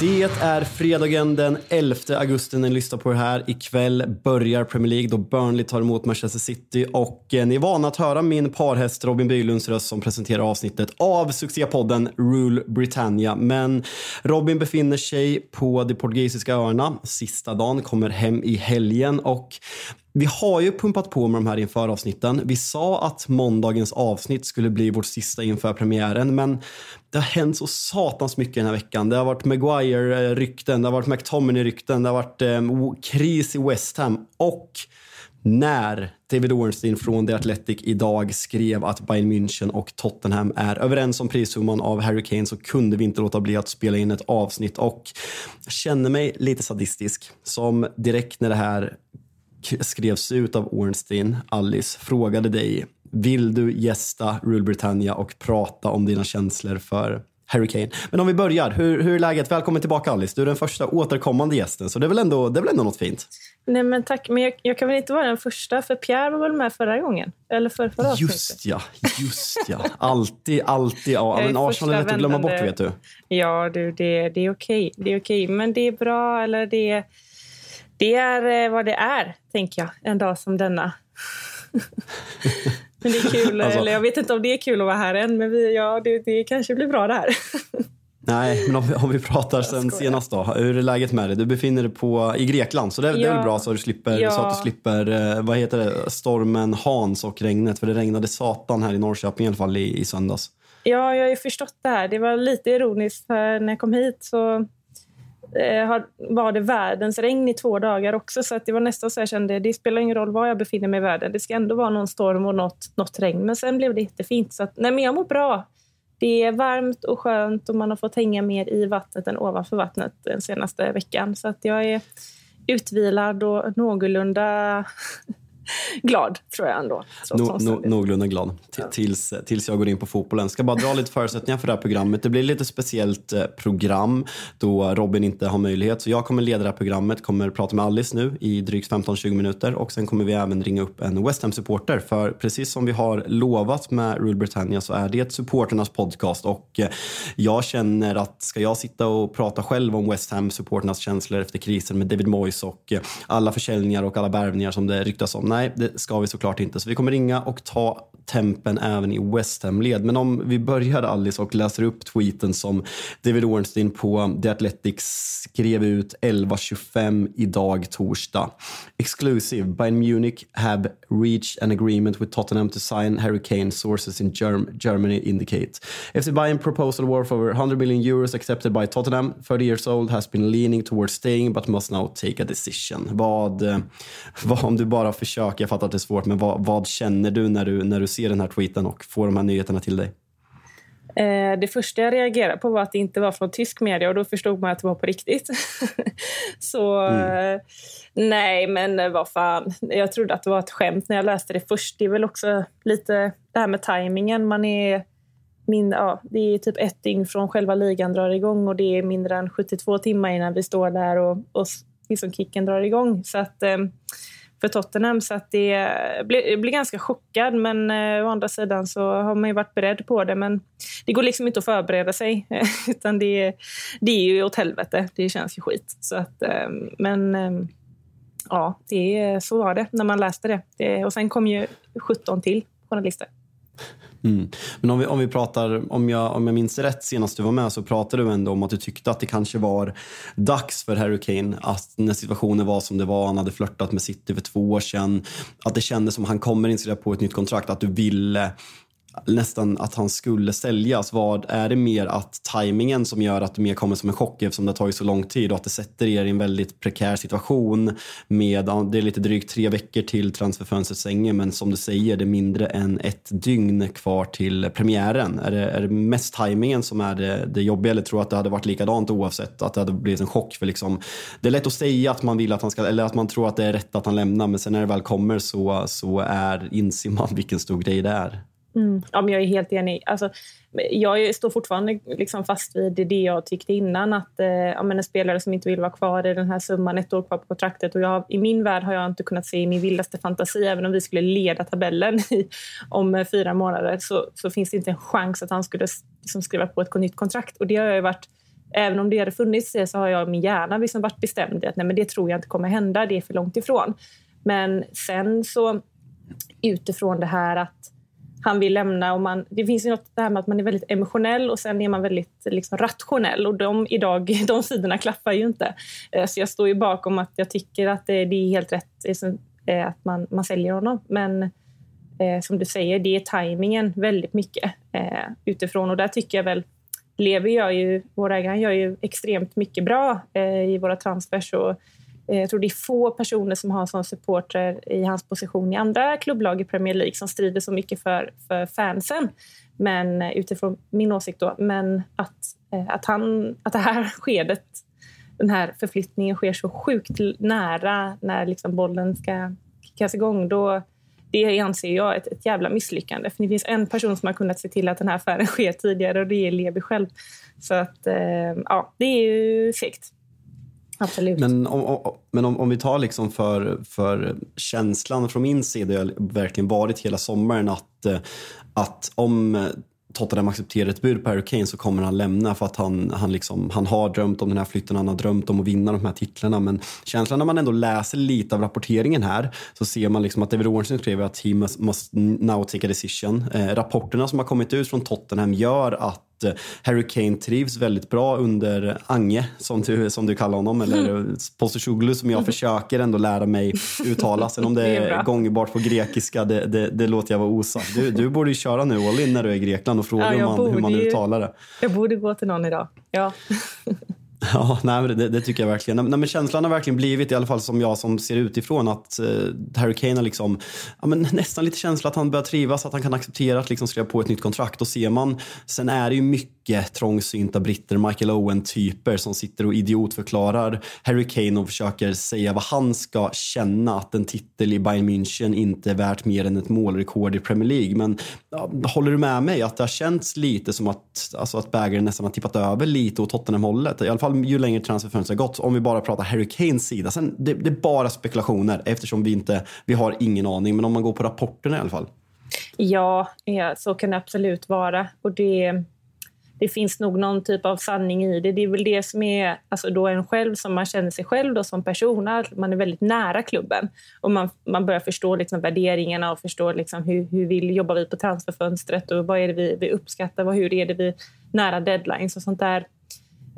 Det är fredagen den 11 augusti när ni lyssnar på det här. Ikväll börjar Premier League då Burnley tar emot Manchester City och eh, ni är vana att höra min parhäst Robin Bylunds röst som presenterar avsnittet av succépodden Rule Britannia. Men Robin befinner sig på de portugisiska öarna sista dagen, kommer hem i helgen och vi har ju pumpat på med de här inför avsnitten. Vi sa att måndagens avsnitt skulle bli vårt sista inför premiären, men det har hänt så satans mycket den här veckan. Det har varit Maguire-rykten, det har varit McTominay-rykten, det har varit eh, kris i West Ham och när David Ornstein från The Athletic idag skrev att Bayern München och Tottenham är överens om prissumman av Harry Kane så kunde vi inte låta bli att spela in ett avsnitt och jag känner mig lite sadistisk som direkt när det här skrevs ut av Ornstein, Alice, frågade dig vill du gästa Rule Britannia och prata om dina känslor för Harry Kane. Men om vi börjar, hur, hur är läget? Välkommen tillbaka Alice. Du är den första återkommande gästen, så det är väl ändå, det är väl ändå något fint? Nej men tack, men jag, jag, kan väl inte vara den första, för Pierre var väl med förra gången? Eller för förra Just ja, just ja. Alltid, alltid. Ja, men Arsenal är lätt att glömma bort vet du. Ja, du, det, det är okej. Det är okej, men det är bra, eller det det är eh, vad det är, tänker jag, en dag som denna. men det är kul, alltså, eller jag vet inte om det är kul att vara här än, men vi, ja, det, det kanske blir bra det här. Nej, men om vi, om vi pratar sen senast då. Hur är läget med dig? Du befinner dig på, i Grekland, så det, ja, det är väl bra så, du slipper, ja. så att du slipper eh, vad heter det, stormen Hans och regnet. För det regnade satan här i Norrköping i alla fall i, i söndags. Ja, jag har ju förstått det här. Det var lite ironiskt när jag kom hit så eh, var det världens regn i två dagar också. Så att det var nästan så jag kände, det spelar ingen roll var jag befinner mig i världen. Det ska ändå vara någon storm och något, något regn. Men sen blev det jättefint. Så att, nej men jag mår bra. Det är varmt och skönt och man har fått hänga mer i vattnet än ovanför vattnet den senaste veckan. Så att jag är utvilad och någorlunda glad, tror jag ändå. No, no, någorlunda glad ja. tills, tills jag går in på fotbollen. Ska bara dra lite förutsättningar för det här programmet. Det blir lite speciellt eh, program då Robin inte har möjlighet. Så jag kommer leda det här programmet, kommer prata med Alice nu i drygt 15-20 minuter och sen kommer vi även ringa upp en West Ham-supporter. För precis som vi har lovat med Rule Britannia så är det supporternas podcast och eh, jag känner att ska jag sitta och prata själv om West Ham-supporternas känslor efter krisen med David Moyes och eh, alla försäljningar och alla värvningar som det ryktas om. Nej, det ska vi såklart inte. Så vi kommer ringa och ta tempen även i West Ham-led. Men om vi börjar Alice och läser upp tweeten som David Ornstein på The Athletic skrev ut 11.25 idag torsdag. Exclusive. Bayern Munich have reached an agreement with Tottenham to sign Harry Kane, sources in Germ Germany indicate. FC Bayern proposal worth over 100 million euros accepted by Tottenham. 30 years old has been leaning towards staying but must now take a decision. Vad, eh, vad om du bara försöker, jag fattar att det är svårt, men vad, vad känner du när du, när du ser den här tweeten och får de här nyheterna till dig? Eh, det första jag reagerade på var att det inte var från tysk media och då förstod man att det var på riktigt. så mm. Eh, nej, men eh, vad fan. Jag trodde att det var ett skämt när jag läste det först. Det är väl också lite det här med tajmingen. Man är min, ja, det är typ ett dygn från själva ligan drar igång och det är mindre än 72 timmar innan vi står där och, och liksom kicken drar igång. Så att, för Tottenham. Så att det blir, blir ganska chockad. Men eh, å andra sidan så har man ju varit beredd på det. Men det går liksom inte att förbereda sig. utan det, det är ju åt helvete. Det känns ju skit. Så att, eh, men eh, ja, det, så var det när man läste det. det. Och sen kom ju 17 till journalister. Mm. Men om vi, om vi pratar, om jag, om jag minns rätt senast du var med så pratade du ändå om att du tyckte att det kanske var dags för Harry Kane att när situationen var som det var, han hade flörtat med City för två år sedan, att det kändes som att han kommer inte på ett nytt kontrakt, att du ville nästan att han skulle säljas. Vad Är det mer att tajmingen som gör att det mer kommer som en chock eftersom det har tagit så lång tid och att det sätter er i en väldigt prekär situation med, det är lite drygt tre veckor till transferfönstret stänger men som du säger, det är mindre än ett dygn kvar till premiären. Är det, är det mest tajmingen som är det, det jobbiga eller tror du att det hade varit likadant oavsett? Att det hade blivit en chock? För liksom, det är lätt att säga att man vill att han ska, eller att man tror att det är rätt att han lämnar men sen när det väl kommer så, så är, inser man vilken stor grej det är. Mm. Ja, men jag är helt enig. Alltså, jag står fortfarande liksom fast vid det jag tyckte innan. Att eh, ja, men en spelare som inte vill vara kvar i den här summan, ett år kvar på kontraktet. Och jag, I min värld har jag inte kunnat se i min vildaste fantasi, även om vi skulle leda tabellen i, om eh, fyra månader, så, så, finns det inte en chans att han skulle liksom, skriva på ett nytt kontrakt. Och det har jag varit Även om det hade funnits det så har jag min hjärna liksom varit bestämd i att nej, men det tror jag inte kommer hända, det är för långt ifrån. Men sen så utifrån det här att han vill lämna. Och man, det finns ju något där med att man är väldigt emotionell och sen är man väldigt liksom, rationell. Och de, idag, de sidorna klaffar ju inte. Eh, så jag står ju bakom att jag tycker att det, det är helt rätt eh, eh, att man, man säljer honom. Men eh, som du säger, det är tajmingen väldigt mycket eh, utifrån. Och där tycker jag väl Levi gör ju, vår ägare gör ju extremt mycket bra eh, i våra transfers. Och, Eh, jag tror det är få personer som har sån supporter i hans position i andra klubblag i Premier League som strider så mycket för, för fansen. Men eh, utifrån min åsikt då, men att, eh, att, han, att det här skedet, den här förflyttningen sker så sjukt nära när liksom bollen ska kickas igång, då det anser jag ett, ett jävla misslyckande. För det finns en person som har kunnat se till att den här affären sker tidigare och det är Levi själv. Så att, ja, det är ju segt. Absolut. Men om, om, men om, om vi tar liksom för, för känslan från min sida, har verkligen varit hela sommaren att, eh, att om Tottenham accepterar ett bud på Harry Kane så kommer han lämna för att han, han, liksom, han har drömt om den här flytten, han har drömt om att vinna de här titlarna. Men känslan när man ändå läser lite av rapporteringen här så ser man liksom att David Ornstein skriver att he must, must now take a decision. Eh, rapporterna som har kommit ut från Tottenham gör att Eh, Harry Kane trivs väldigt bra under Ange, som du, som du kallar honom, eller mm. Postosoglu som jag försöker ändå lära mig uttala. Sen om det, det är, är gångbart på grekiska, det, det, det, låter jag vara osagt. Du, du borde ju köra nu all in när du är i Grekland och fråga ja, man, hur man uttalar det. Jag borde gå till någon idag, ja. Ja, nej, det, det, tycker jag verkligen. Nej, men känslan har verkligen blivit, i alla fall som jag som ser utifrån, att eh, Harry Kane har liksom, ja, men nästan lite känsla att han börjar trivas, att han kan acceptera att liksom skriva på ett nytt kontrakt. Och ser man, sen är det ju mycket trångsynta britter, Michael Owen-typer som sitter och idiotförklarar Harry Kane och försöker säga vad han ska känna att en titel i Bayern München inte är värt mer än ett målrekord i Premier League. Men ja, håller du med mig att det har känts lite som att, alltså att bägaren nästan har tippat över lite åt Tottenham-hållet? I alla fall fall ju längre transferfönstret har gått. Om vi bara pratar Harry Kanes sida. Sen, det, det, är bara spekulationer eftersom vi inte vi har ingen aning. Men om man går på rapporterna i alla fall. Ja, ja så kan det absolut vara. Och det, det finns nog någon typ av sanning i det. Det är väl det som är alltså då en själv, som man känner sig själv då som person. Man är väldigt nära klubben och man, man börjar förstå liksom värderingarna och förstå liksom hur, hur vi jobbar vi på transferfönstret och vad är det vi, vi uppskattar Vad, hur är det vi nära deadlines och sånt där.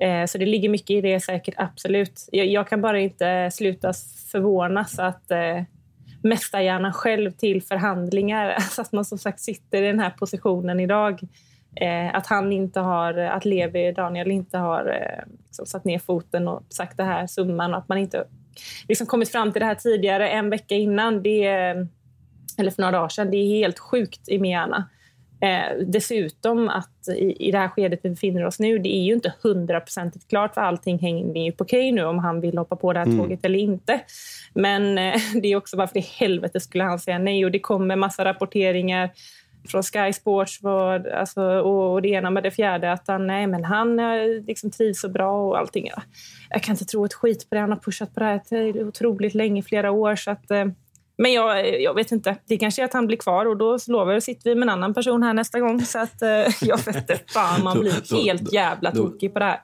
Eh, så det ligger mycket i det säkert, absolut. Jag, jag kan bara inte sluta förvånas att eh, mästarhjärnan själv till förhandlingar, alltså att man som sagt sitter i den här positionen idag. Eh, att han inte har, att Levi, Daniel inte har eh, liksom satt ner foten och sagt det här summan och att man inte liksom kommit fram till det här tidigare en vecka innan. Det, eh, eller för några dagar sedan. Det är helt sjukt i min hjärna. Eh, dessutom att i, i det här skedet vi befinner oss nu, det är ju inte hundraprocentigt klart för allting hänger ju på Kay nu om han vill hoppa på det här mm. tåget eller inte. Men eh, det är också varför i helvete skulle han säga nej och det kommer massa rapporteringar från Sky Sports var, alltså, och, och det ena med det fjärde. Att han, nej, men han liksom trivs så bra och allting. Jag kan inte tro ett skit på det. Han har pushat på det här otroligt länge, flera år. Så att, eh, men jag, jag vet inte. Det kanske är att han blir kvar och då lovar jag sitter vi med en annan person här nästa gång. Så att, eh, jag vet inte. Fan, man blir då, helt då, jävla tokig på det här.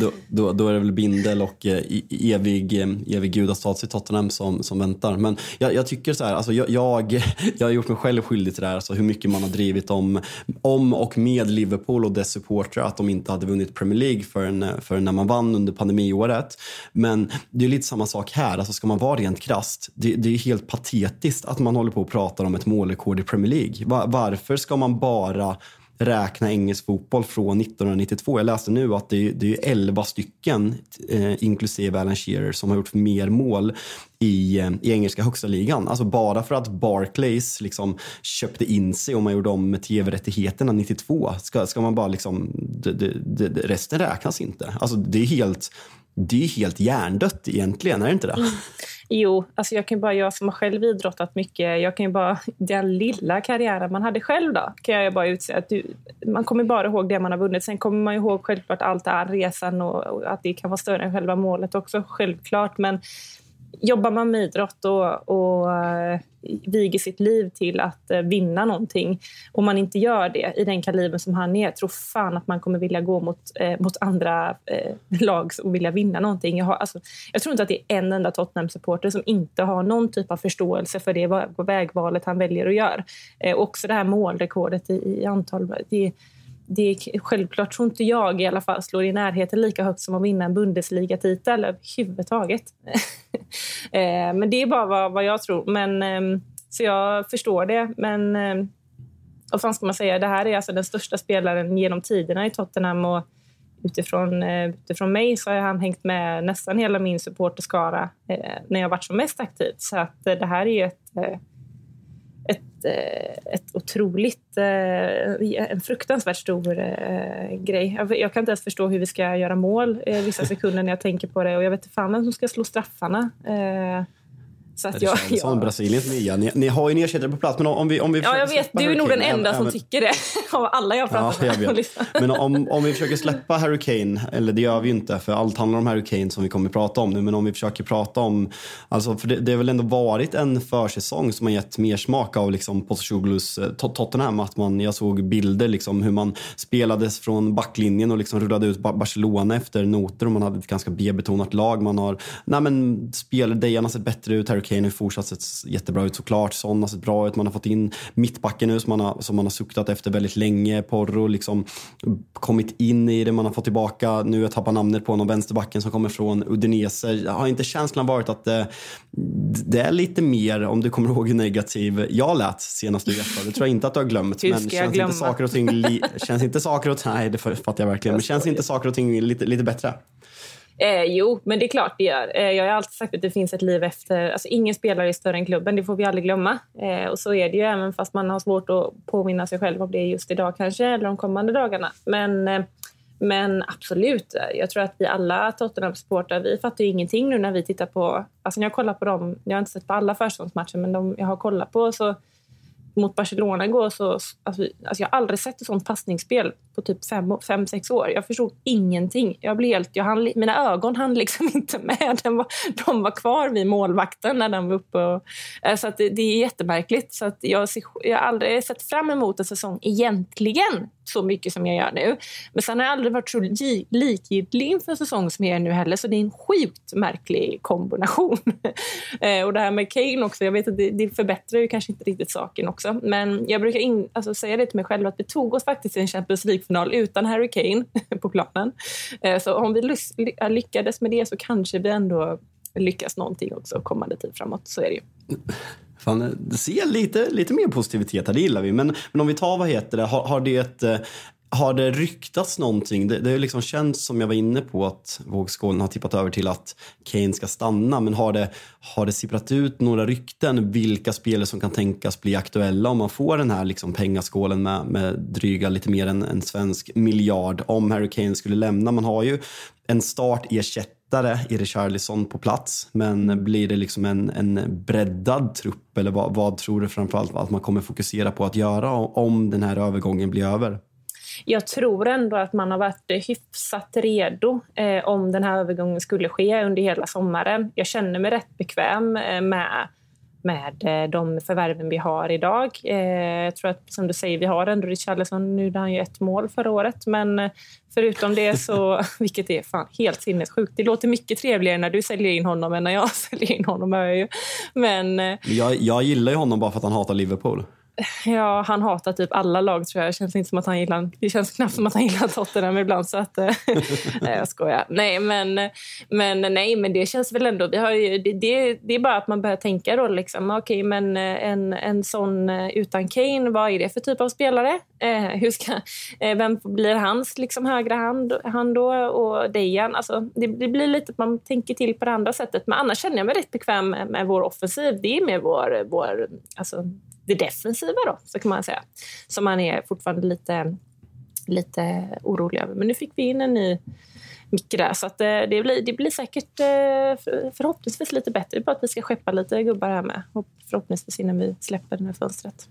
Då, då, då, är det väl Bindel och eh, evig, eh, evig gudastats i Tottenham som, som väntar. Men jag, jag tycker så här, alltså jag, jag, jag har gjort mig själv skyldig till det här. Alltså hur mycket man har drivit om, om och med Liverpool och dess supportrar att de inte hade vunnit Premier League förrän, förrän när man vann under pandemiåret. Men det är lite samma sak här. Alltså ska man vara rent krasst, det, det är helt patetiskt patetiskt att man håller på och pratar om ett målrekord i Premier League. varför ska man bara räkna engelsk fotboll från 1992. Jag läste nu att det är, det är 11 stycken, eh, inklusive Alan Shearer, som har gjort mer mål i, eh, i engelska högsta ligan. Alltså bara för att Barclays liksom köpte in sig och man gjorde om tv-rättigheterna 92. Ska, ska man bara liksom, det, det, det, resten räknas inte. Alltså det är helt det är helt hjärndött egentligen, är det inte det? Mm. Jo, alltså jag kan bara, jag som har själv idrottat mycket, jag kan ju bara, den lilla karriären man hade själv då, kan jag bara utse att du, man kommer bara ihåg det man har vunnit. Sen kommer man ihåg självklart allt det här resan och, och att det kan vara större än själva målet också, självklart. Men jobbar man med idrott och, och eh, viger sitt liv till att eh, vinna någonting och man inte gör det i den kalibern som han är, tror fan att man kommer vilja gå mot, eh, mot andra eh, lag och vilja vinna någonting. Jag, har, alltså, jag tror inte att det är en enda Tottenham-supporter som inte har någon typ av förståelse för det vägvalet han väljer att göra. också det här målrekordet i, i antal. Det, det är, självklart tror inte jag i alla fall slår i närheten lika högt som att vinna en Bundesliga-titel överhuvudtaget. Eh, men det är bara vad, vad jag tror. Men, ehm, så jag förstår det. Men ehm, vad fan ska man säga? Det här är alltså den största spelaren genom tiderna i Tottenham. Och utifrån, eh, utifrån mig så har han hängt med nästan hela min supporterskara eh, när jag varit som mest aktiv. Så att, det här är ett ett, eh, ett otroligt, eh, en fruktansvärt stor eh, grej. Jag kan inte ens förstå hur vi ska göra mål vissa sekunder när jag tänker på det och jag vet inte fan vem som ska slå straffarna. Så att jag, jag... som Brasiliens nya. Ni, ni har ju en ersättare på plats. Men om vi, om vi ja, jag vet. Du är nog den enda som tycker det av alla jag pratar ja, jag med. Men om, om vi försöker släppa Harry Kane, eller det gör vi ju inte för allt handlar om Harry Kane som vi kommer att prata om nu. Men om vi försöker prata om, alltså för det, det har väl ändå varit en försäsong som har gett mer smak av liksom Postacoglu's eh, Tottenham. Att man, jag såg bilder liksom hur man spelades från backlinjen och liksom rullade ut Barcelona efter noter och man hade ett ganska B-betonat lag. Man har, nej men speldejarna sett bättre ut. Harry Kane har fortsatt sett jättebra ut såklart. Son har sett bra ut. Man har fått in mittbacken nu som man har, som man har suktat efter väldigt länge. Porro liksom kommit in i det. Man har fått tillbaka, nu jag tappar namnet på honom, vänsterbacken som kommer från Udinese. Har inte känslan varit att det, det är lite mer, om du kommer ihåg hur negativ jag lät senast du gästade. Det tror jag inte att du har glömt. Hur men känns inte saker och ting, li, känns inte saker och ting, nej det fattar jag verkligen, men känns inte saker och ting lite, lite bättre? Eh, jo, men det är klart det gör. Eh, jag har alltid sagt att det finns ett liv efter... Alltså, ingen spelare är större än klubben, det får vi aldrig glömma. Eh, och så är det ju även fast man har svårt att påminna sig själv om det just idag kanske, eller de kommande dagarna. Men, eh, men absolut, jag tror att vi alla Tottenham-supportrar, vi fattar ju ingenting nu när vi tittar på... Alltså när jag kollar på dem, jag har inte sett på alla försäsongsmatcher, men de jag har kollat på så mot Barcelona igår så... Alltså, alltså jag har aldrig sett ett sånt passningsspel på typ fem, fem, sex år. Jag förstod ingenting. Jag blev helt, jag hann, mina ögon hann liksom inte med. De var, de var kvar vid målvakten när den var uppe. Och, eh, så att det, det är jättemärkligt. Så att jag, jag har aldrig sett fram emot en säsong egentligen så mycket som jag gör nu. Men sen har jag aldrig varit så likgiltig inför en säsong som jag är nu heller. Så det är en sjukt märklig kombination. Eh, och det här med Kane också, jag vet att det, det förbättrar ju kanske inte riktigt saken också. Men jag brukar in, alltså säga det till mig själv att vi tog oss faktiskt till en Champions League League-final utan Harry Kane på planen. Eh, så om vi eh, lyckades med det så kanske vi ändå lyckas någonting också kommande tid framåt. Så är det ju. Fan, se lite, lite mer positivitet här, det gillar vi. Men, men om vi tar, vad heter det, har, har det eh, har det ryktats någonting? Det, det liksom känts som jag var inne på att vågskålen har tippat över till att Kane ska stanna. Men har det, har det sipprat ut några rykten vilka spelare som kan tänkas bli aktuella om man får den här liksom pengaskålen med, med dryga lite mer än en svensk miljard om Harry Kane skulle lämna? Man har ju en startersättning lättare i Richarlison på plats. Men blir det liksom en, en breddad trupp eller vad, vad tror du framförallt att man kommer fokusera på att göra om den här övergången blir över? Jag tror ändå att man har varit hyfsat redo eh, om den här övergången skulle ske under hela sommaren. Jag känner mig rätt bekväm eh, med med eh, de förvärven vi har idag. Eh, jag tror att som du säger, vi har ändå Richarlison. Nu gjorde han ju ett mål förra året, men eh, förutom det så, vilket är fan helt sinnessjukt. Det låter mycket trevligare när du säljer in honom än när jag säljer in honom. Men, eh, jag, jag gillar ju honom bara för att han hatar Liverpool. Ja, han hatar typ alla lag tror jag. Det känns, inte som att han gillar, det känns knappt som att han gillar Tottenham ibland. Så att, eh, nej, jag skojar. Nej men, men, nej, men det känns väl ändå... Vi har ju, det, det, det är bara att man börjar tänka då. Liksom, okay, men eh, en, en sån eh, utan Kane, vad är det för typ av spelare? Eh, hur ska, eh, vem blir hans liksom, högra hand, hand då? Och Dejan? Alltså, det, det, blir lite att man tänker till på det andra sättet. Men annars känner jag mig rätt bekväm med, med vår offensiv. Det är med vår, vår alltså, det defensiva då, så kan man säga. Som man är fortfarande lite, lite orolig över. Men nu fick vi in en ny Micke där, så att eh, det, blir, det blir säkert eh, förhoppningsvis lite bättre. Det är bara att vi ska skeppa lite gubbar här med. Förhoppningsvis innan vi släpper det här fönstret.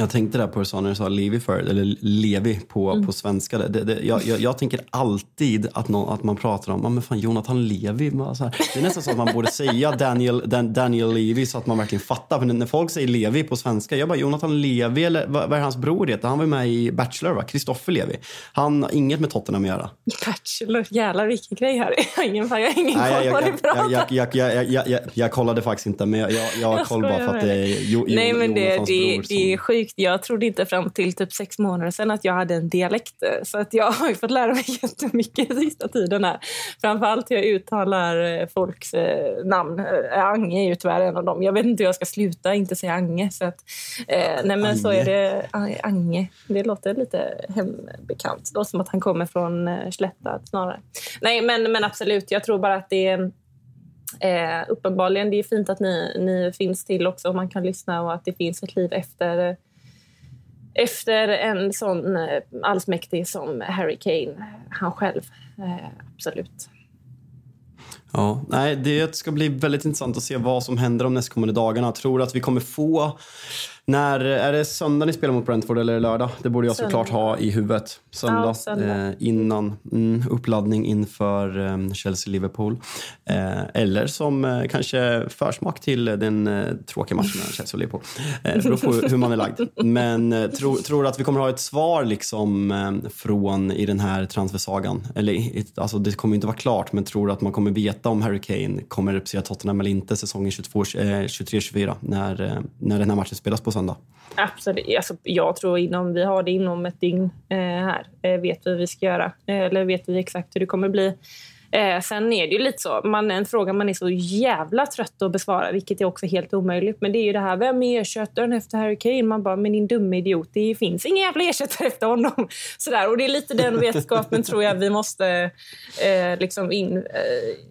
Jag tänkte där på det när du sa Levi för, eller Levi på, mm. på svenska. Det, det, jag, jag, jag, tänker alltid att, någon, att man pratar om men fan, Jonathan Levi. Så här. Det är nästan så att man borde säga Daniel, Dan, Daniel Levi så att man verkligen fattar. För när folk säger Levi på svenska, jag bara Jonathan Levi, eller vad, vad är hans bror heter? Han var med i Bachelor, va? Kristoffer Levi. Han har inget med Tottenham att göra. Bachelor, jävlar vilken grej här. Jag har ingen, jag har ingen Nej, koll på jag, jag, jag, jag, kollade faktiskt inte, men jag, jag, jag har koll bara för att det är jo, Nej, men det, det, det är sjukt. Jag trodde inte fram till typ sex månader sedan att jag hade en dialekt. Så att jag har fått lära mig jättemycket sista tiden här. Framförallt hur jag uttalar eh, folks eh, namn. Eh, Ange är ju tyvärr en av dem. Jag vet inte hur jag ska sluta inte säga Ange. Så att, eh, nej men så är det Ange. Det låter lite hembekant. Det låter som att han kommer från eh, Slätta snarare. Nej men, men absolut, jag tror bara att det är Eh, uppenbarligen, det är fint att ni, ni finns till också och man kan lyssna och att det finns ett liv efter efter en sån eh, allsmäktig som Harry Kane, han själv. Eh, absolut. Ja, nej, det ska bli väldigt intressant att se vad som händer de nästkommande dagarna. Jag tror att vi kommer få när, är det söndag ni spelar mot Brentford eller lördag? Det borde jag söndag. såklart ha i huvudet. Söndag, ja, söndag. Eh, innan mm, uppladdning inför eh, Chelsea-Liverpool. Eh, eller som eh, kanske försmak till den eh, tråkiga matchen mellan Chelsea och Liverpool. Eh, beror på hur man är lagd. Men eh, tro, tror att vi kommer ha ett svar liksom, eh, från i den här transfersagan. Eller, alltså, det kommer inte vara klart, men tror att man kommer veta om Harry Kane kommer representera Tottenham eller inte säsongen 23-24 när, när den här matchen spelas på söndag? Absolut. Alltså, jag tror inom, vi har det inom ett dygn eh, här. Eh, vet vi vad vi ska göra. Eh, eller vet vi exakt hur det kommer bli. Eh, sen är det ju lite så, man, en fråga man är så jävla trött att besvara, vilket är också helt omöjligt. Men det är ju det här, vem är ersättaren efter Harry Kane? Man bara, men din dumme idiot, det finns ingen jävla ersättare efter honom. Sådär. Och det är lite den vetskapen tror jag vi måste eh, liksom in, eh,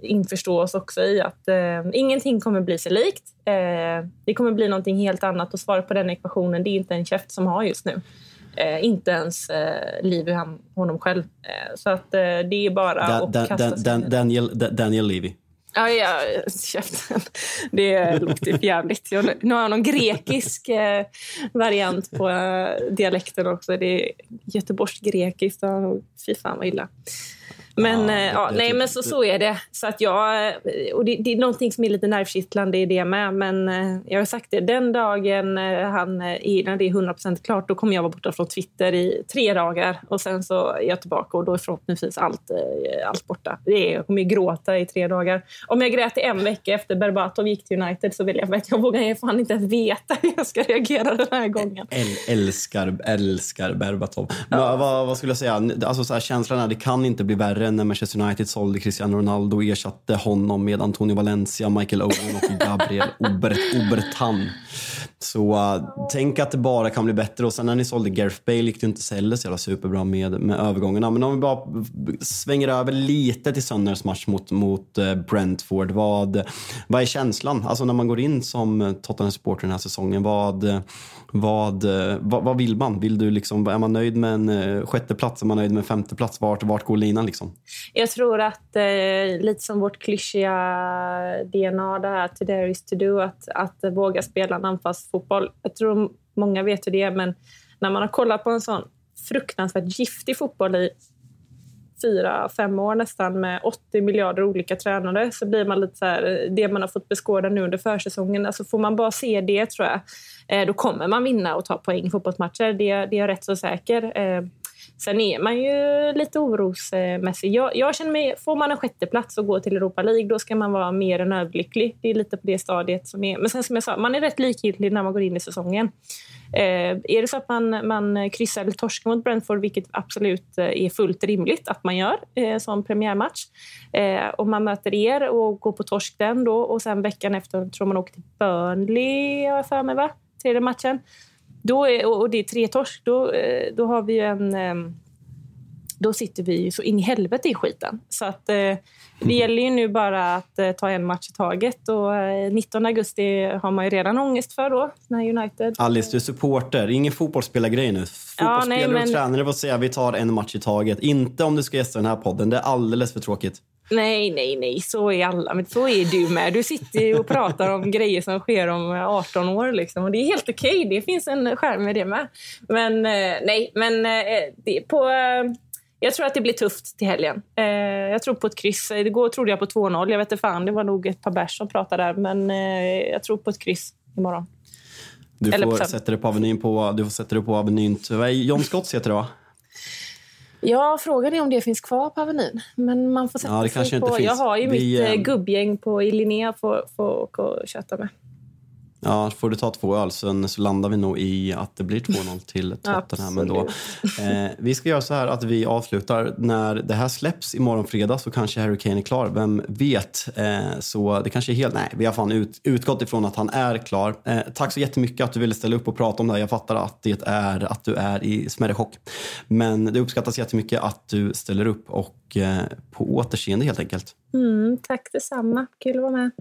införstå oss också i. Att eh, ingenting kommer bli sig likt. Eh, det kommer bli någonting helt annat och svaret på den ekvationen, det är inte en käft som har just nu. Eh, inte ens eh, Livy han, honom själv. Eh, så att eh, det är bara da, att da, kasta sig da, Daniel, Daniel Levy. Ja, ja, käften. Det låter jävligt. Jag, nu har jag någon grekisk eh, variant på eh, dialekten också. Det är göteborgskt grekiskt. Fy fan vad illa. Men, ja, eh, ja, nej, men så, så är det. Så att jag, eh, och det, det är någonting som är lite nervkittlande i det med. Men eh, jag har sagt det, den dagen han, när det är 100% klart, då kommer jag vara borta från Twitter i tre dagar. Och sen så är jag tillbaka och då är förhoppningsvis allt, allt borta. Det är, jag kommer gråta i tre dagar. Om jag grät i en vecka efter Berbatov gick till United så vill jag att jag vågar fan inte ens veta hur jag ska reagera den här gången. älskar, älskar Berbatov. Ja. vad, vad, skulle jag säga? Alltså, så här, känslan är det kan inte bli värre när Manchester United sålde Cristiano Ronaldo och ersatte honom med Antonio Valencia, Michael Owen och Gabriel Obertan. Så uh, tänk att det bara kan bli bättre. Och sen när ni sålde Gareth Bale gick det inte heller så jävla superbra med, med övergångarna. Men om vi bara svänger över lite till söndagens match mot, mot uh, Brentford. Vad, vad är känslan? Alltså när man går in som Tottenham-supporter den här säsongen. Vad, vad, vad, vad, vill man? Vill du liksom, är man nöjd med en uh, sjätte plats? Är man nöjd med en femte plats? Vart, vart går linan? Liksom? Jag tror att eh, lite som vårt klyschiga DNA, det här to dare is to do, att, att våga spela en anfallsfotboll. Jag tror många vet hur det är, men när man har kollat på en sån fruktansvärt giftig fotboll i fyra, fem år nästan med 80 miljarder olika tränare så blir man lite så här, det man har fått beskåda nu under försäsongen. Alltså får man bara se det tror jag, eh, då kommer man vinna och ta poäng i fotbollsmatcher. Det, det är jag rätt så säker. Eh, Sen är man ju lite orosmässig. Jag, jag känner mig, får man en sjätteplats och går till Europa League, då ska man vara mer än överlycklig. Det är lite på det stadiet som är. Men sen som jag sa, man är rätt likgiltig när man går in i säsongen. Eh, är det så att man, man kryssar eller torskar mot Brentford, vilket absolut eh, är fullt rimligt att man gör eh, som premiärmatch, eh, och man möter er och går på torsk den då och sen veckan efter tror man åker till Burnley, har jag för mig, va? Tredje matchen då är, och det är tre torsk, då, eh, då har vi en... Ehm, då sitter vi så in i helvete i skiten. Så att, eh, det gäller ju nu bara att eh, ta en match i taget. Och, 19 augusti har man ju redan ångest för då, när United... Alice, du är supporter. Ingen fotbollsspelargrej nu. Fotbollsspelare ja, nej, men... och tränare får säga vi tar en match i taget. Inte om du ska gästa den här podden. Det är alldeles för tråkigt. Nej, nej, nej. Så är alla. Men så är du med. Du sitter och pratar om grejer som sker om 18 år. Liksom. Och det är helt okej. Okay. Det finns en skärm med det med. Men eh, nej, men eh, det, på... Eh, jag tror att det blir tufft till helgen. Eh, jag tror på ett kryss. Igår trodde jag på 2-0. Jag vet inte fan, det var nog ett par bärs som pratade där. Men eh, jag tror på ett kryss imorgon. Du får sätta det på avenyn på, du får sätta det på avenyn. John Scotts heter det va? Ja, frågan är om det finns kvar på Avenyn. Men man får sätta ja, det sig på... Jag har ju Vi, mitt äh, gubbgäng på, i Linnea för att åka och köta med. Ja, får du ta två öl sen så landar vi nog i att det blir 2-0 till Tottenham ändå. Eh, vi ska göra så här att vi avslutar. När det här släpps imorgon fredag så kanske Harry Kane är klar. Vem vet? Eh, så det kanske är helt... Nej, vi har fan ut, utgått ifrån att han är klar. Eh, tack så jättemycket att du ville ställa upp och prata om det här. Jag fattar att det är att du är i smärre chock. Men det uppskattas jättemycket att du ställer upp och eh, på återseende helt enkelt. Mm, tack detsamma. Kul att vara med.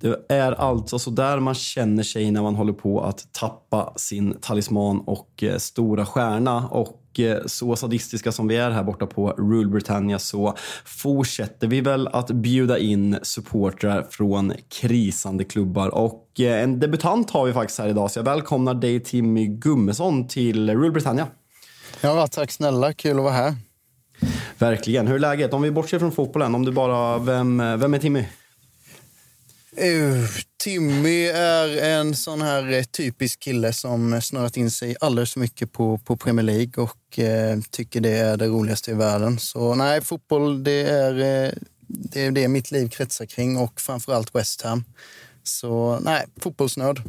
Det är alltså så där man känner sig när man håller på att tappa sin talisman och eh, stora stjärna. Och eh, så sadistiska som vi är här borta på Rule Britannia så fortsätter vi väl att bjuda in supportrar från krisande klubbar. Och eh, en debutant har vi faktiskt här idag så jag välkomnar dig Timmy Gummesson till Rule Britannia. Ja, tack snälla. Kul att vara här. Verkligen. Hur är läget? Om vi bortser från fotbollen, om du bara, vem, vem är Timmy? Uh, Timmy är en sån här eh, typisk kille som snurrat in sig alldeles för mycket på, på Premier League och uh, tycker det är det roligaste i världen. Så nej, fotboll det är, uh, det är det mitt liv kretsar kring och framförallt West Ham. Så nej, fotbollsnörd.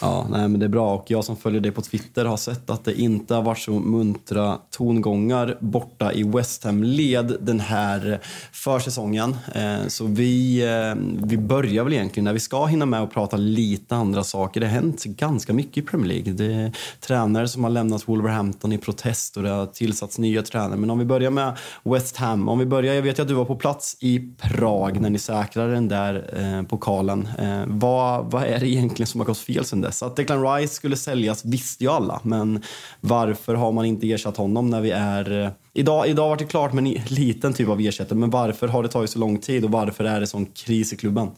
Ja, nej, men det är bra. Och jag som följer dig på Twitter har sett att det inte har varit så muntra tongångar borta i West Ham-led den här försäsongen. Eh, så vi, eh, vi börjar väl egentligen när vi ska hinna med att prata lite andra saker. Det har hänt ganska mycket i Premier League. Det är tränare som har lämnat Wolverhampton i protest och det har tillsatts nya tränare. Men om vi börjar med West Ham. Om vi börjar, jag vet att du var på plats i Prag när ni säkrade den där eh, pokalen. Vad, vad är det egentligen som har gått fel sen dess. Att Declan Rice skulle säljas visste ju alla, men varför har man inte ersatt honom när vi är... Eh, idag, idag var det klart med en liten typ av ersättare, men varför har det tagit så lång tid och varför är det sån kris i klubben?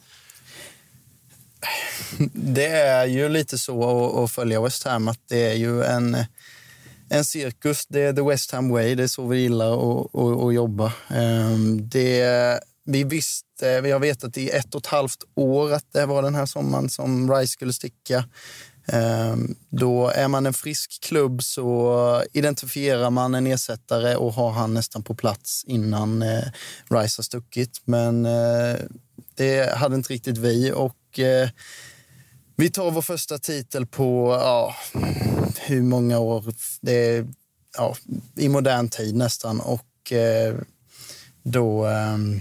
Det är ju lite så att följa West Ham, att det är ju en en cirkus. Det är the West Ham way. Det är så vi gillar att, att, att jobba. Ehm, det vi visste, vi har vetat i ett och ett halvt år att det var den här sommaren som Rice skulle sticka. Ehm, då är man en frisk klubb så identifierar man en ersättare och har han nästan på plats innan Rise Rice har stuckit. Men eh, det hade inte riktigt vi och eh, vi tar vår första titel på ja, hur många år? Det är ja, i modern tid nästan. Och då ehm,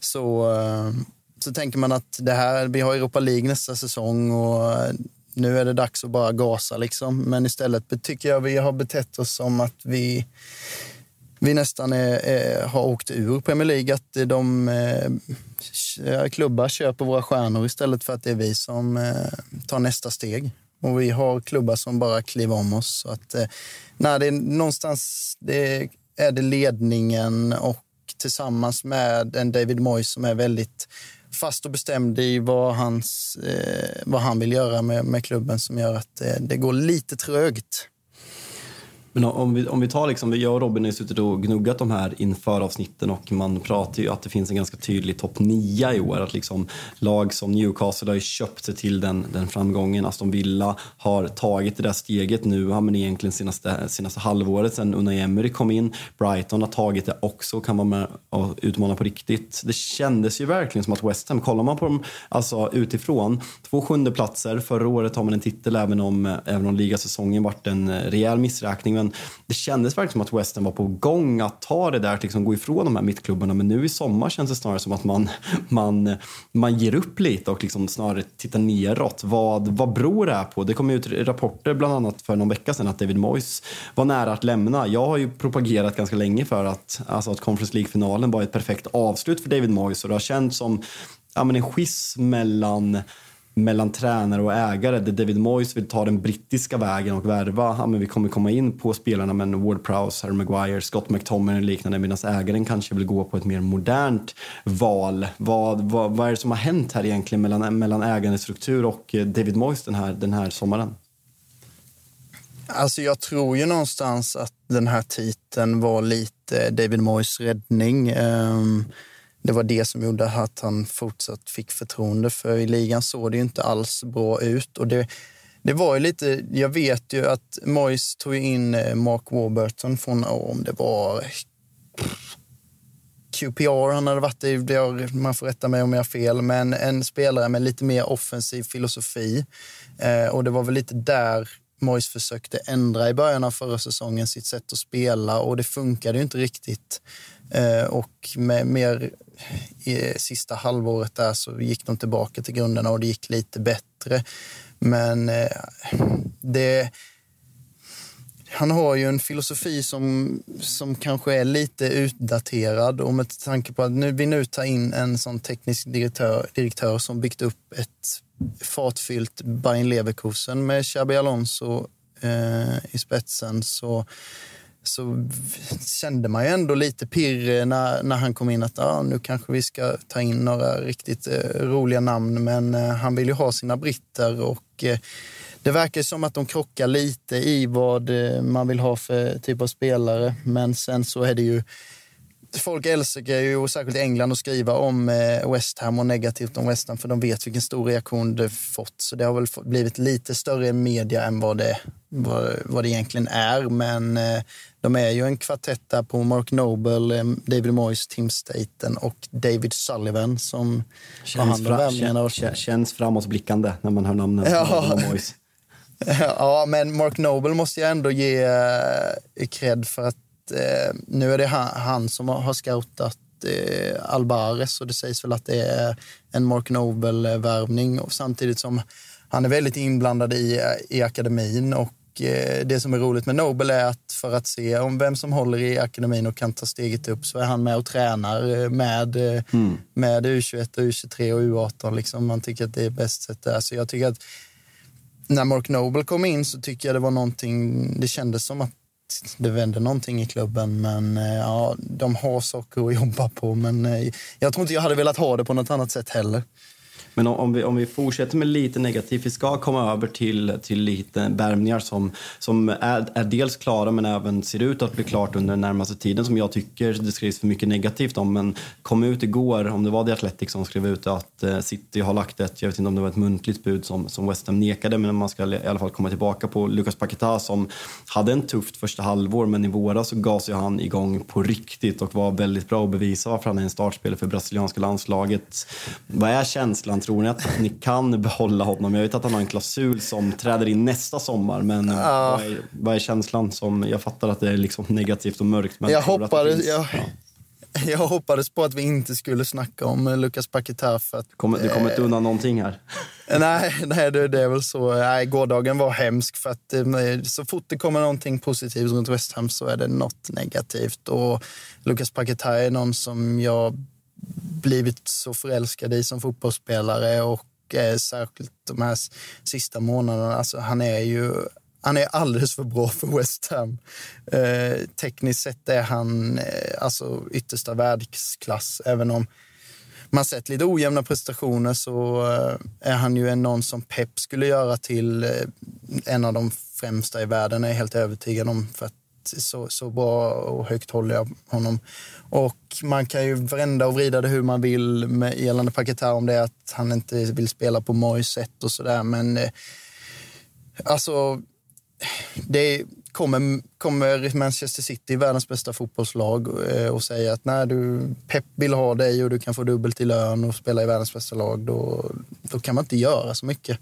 så, eh, så tänker man att det här, vi har Europa League nästa säsong och eh, nu är det dags att bara gasa. Liksom. Men istället tycker jag vi har betett oss som att vi, vi nästan är, är, har åkt ur Premier League. Att de eh, eh, klubbar köper våra stjärnor istället för att det är vi som eh, tar nästa steg. Och vi har klubbar som bara kliver om oss. Så att, eh, nej, det är någonstans det är är det ledningen och tillsammans med en David Moyes som är väldigt fast och bestämd i vad, hans, eh, vad han vill göra med, med klubben som gör att eh, det går lite trögt. Men om vi, om vi tar liksom, jag och Robin har suttit och gnuggat de här inför avsnitten och man pratar ju att det finns en ganska tydlig topp 9 i år. Att liksom lag som Newcastle har ju köpt sig till den, den framgången. Aston Villa har tagit det där steget nu, ja, men egentligen senaste, senaste halvåret sen Unai Emery kom in. Brighton har tagit det också, kan vara med och utmana på riktigt. Det kändes ju verkligen som att West Ham, kollar man på dem alltså, utifrån, två sjunde platser Förra året har man en titel även om, även om ligasäsongen varit en eh, rejäl missräkning men det kändes verkligen som att West Ham var på gång att ta det där, att liksom gå ifrån de här mittklubbarna. Men nu i sommar känns det snarare som att man, man, man ger upp lite och liksom snarare tittar neråt. Vad, vad beror det här på? Det kom ut rapporter bland annat för någon vecka sedan att David Moyes var nära att lämna. Jag har ju propagerat ganska länge för att, alltså att Conference League-finalen var ett perfekt avslut för David Moyes och det har känts som ja, men en schism mellan mellan tränare och ägare där David Moyes vill ta den brittiska vägen och värva. Ja, men vi kommer komma in på spelarna men Ward Prowse, Harry Maguire, Scott McTominay och liknande medan ägaren kanske vill gå på ett mer modernt val. Vad, vad, vad är det som har hänt här egentligen mellan, mellan ägandestruktur och eh, David Moyes den här, den här sommaren? Alltså jag tror ju någonstans att den här titeln var lite David Moyes räddning. Um det var det som gjorde att han fortsatt fick förtroende. För i ligan såg det ju inte alls bra ut. Och det, det var ju lite, jag vet ju att Moyes tog in eh, Mark Warburton från, om det var QPR han hade varit i, man får rätta mig om jag har fel, men en spelare med lite mer offensiv filosofi. Eh, och det var väl lite där Moyes försökte ändra i början av förra säsongen sitt sätt att spela och det funkade ju inte riktigt. Eh, och med mer i sista halvåret där så gick de tillbaka till grunderna och det gick lite bättre. Men eh, det... Han har ju en filosofi som, som kanske är lite utdaterad och med tanke på att nu, vi nu tar in en sån teknisk direktör, direktör som byggt upp ett fartfyllt Bayern Leverkusen med Xabi Alonso eh, i spetsen så så kände man ju ändå lite pirr eh, när, när han kom in att ah, nu kanske vi ska ta in några riktigt eh, roliga namn. Men eh, han vill ju ha sina britter och eh, det verkar som att de krockar lite i vad eh, man vill ha för typ av spelare. Men sen så är det ju folk älskar ju, särskilt i England, att skriva om eh, West Ham och negativt om West Ham för de vet vilken stor reaktion det fått. Så det har väl blivit lite större media än vad det, vad, vad det egentligen är. Men eh, de är ju en kvartett där på Mark Noble, eh, David Moyes, Tim Staten och David Sullivan som känns, fra, känns, känns framåtblickande när man hör namnen ja. Moyes. ja, men Mark Noble måste jag ändå ge cred för att eh, nu är det han, han som har scoutat eh, Alvarez och det sägs väl att det är en Mark Noble-värvning samtidigt som han är väldigt inblandad i, i akademin och eh, det som är roligt med Nobel är att för att se om vem som håller i akademin och kan ta steget upp så är han med och tränar eh, med, eh, mm. med U21, U23 och U18. Liksom. Man tycker att det är bäst sätt där. Så jag tycker att när Mark Noble kom in så tycker jag det var någonting, det kändes som att det vänder någonting i klubben. Men eh, ja, de har saker att jobba på. Men eh, jag tror inte jag hade velat ha det på något annat sätt heller. Men om vi, om vi fortsätter med lite negativt, vi ska komma över till, till lite värmningar som, som är, är dels klara men även ser ut att bli klart under den närmaste tiden som jag tycker det skrivs för mycket negativt om. Men kom ut igår, om det var The Athletic som skrev ut att eh, City har lagt ett, jag vet inte om det var ett muntligt bud som, som West Ham nekade, men man ska i alla fall komma tillbaka på Lucas Paquetá som hade en tufft första halvår men i våras så gasade han igång på riktigt och var väldigt bra och bevisa varför han är en startspelare för brasilianska landslaget. Vad är känslan Tror ni att ni kan behålla honom? Jag vet att han har en klausul som träder in nästa sommar, men uh. vad, är, vad, är, känslan? som Jag fattar att det är liksom negativt och mörkt. Men jag hoppades... Jag, jag hoppades på att vi inte skulle snacka om Lucas Paquetá. För att, du kommer, du kommer inte undan någonting här. nej, nej det, det, är väl så. Nej, gårdagen var hemsk. för att Så fort det kommer någonting positivt runt West Ham så är det något negativt. Och Lucas Paquetá är någon som jag blivit så förälskad i som fotbollsspelare och eh, särskilt de här sista månaderna. Alltså, han är ju han är alldeles för bra för West Ham. Eh, tekniskt sett är han eh, alltså yttersta världsklass. Även om man sett lite ojämna prestationer så eh, är han ju en någon som Pep skulle göra till eh, en av de främsta i världen, är jag helt övertygad om. För att så, så bra och högt håller jag honom. Och man kan ju vända och vrida det hur man vill med gällande Paketa om det är att han inte vill spela på Mois sätt och sådär. Men eh, alltså, det kommer, kommer Manchester City, världens bästa fotbollslag, eh, och säga att när du Pep vill ha dig och du kan få dubbelt i lön och spela i världens bästa lag, då, då kan man inte göra så mycket.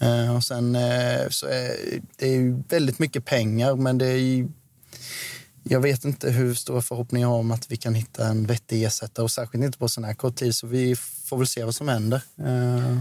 Eh, och sen eh, så är det är väldigt mycket pengar, men det är jag vet inte hur stora förhoppningar jag har om att vi kan hitta en vettig ersättare och särskilt inte på sån här kort tid. Så vi får väl se vad som händer. Eh,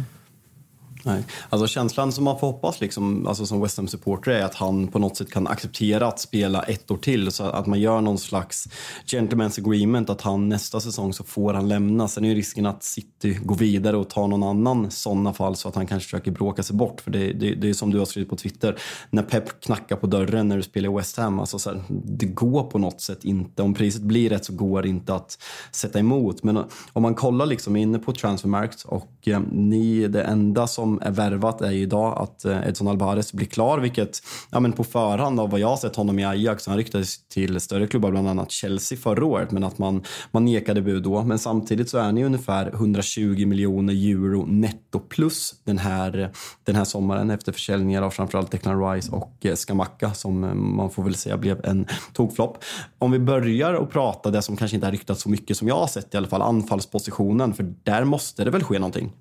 Nej. Alltså känslan som man får hoppas liksom, alltså som West Ham-supporter är att han på något sätt kan acceptera att spela ett år till. Så att man gör någon slags gentleman's agreement att han nästa säsong så får han lämna. Sen är ju risken att City går vidare och tar någon annan sådana fall så att han kanske försöker bråka sig bort. För det, det, det är som du har skrivit på Twitter, när Pep knackar på dörren när du spelar i West Ham. Alltså så här, det går på något sätt inte. Om priset blir rätt så går det inte att sätta emot. Men eh, om man kollar liksom inne på Transfermarkt och eh, ni, det enda som som är värvat är ju idag att eh, Edson Alvarez blir klar, vilket ja, men på förhand av vad jag har sett honom i Ajax, han ryktades till större klubbar, bland annat Chelsea förra året, men att man, man nekade bud då. Men samtidigt så är ni ungefär 120 miljoner euro netto plus den här, den här sommaren efter försäljningar av framförallt Declan Rice och eh, Skamacka som eh, man får väl säga blev en tokflopp. Om vi börjar och prata det som kanske inte har ryktats så mycket som jag har sett i alla fall, anfallspositionen, för där måste det väl ske någonting?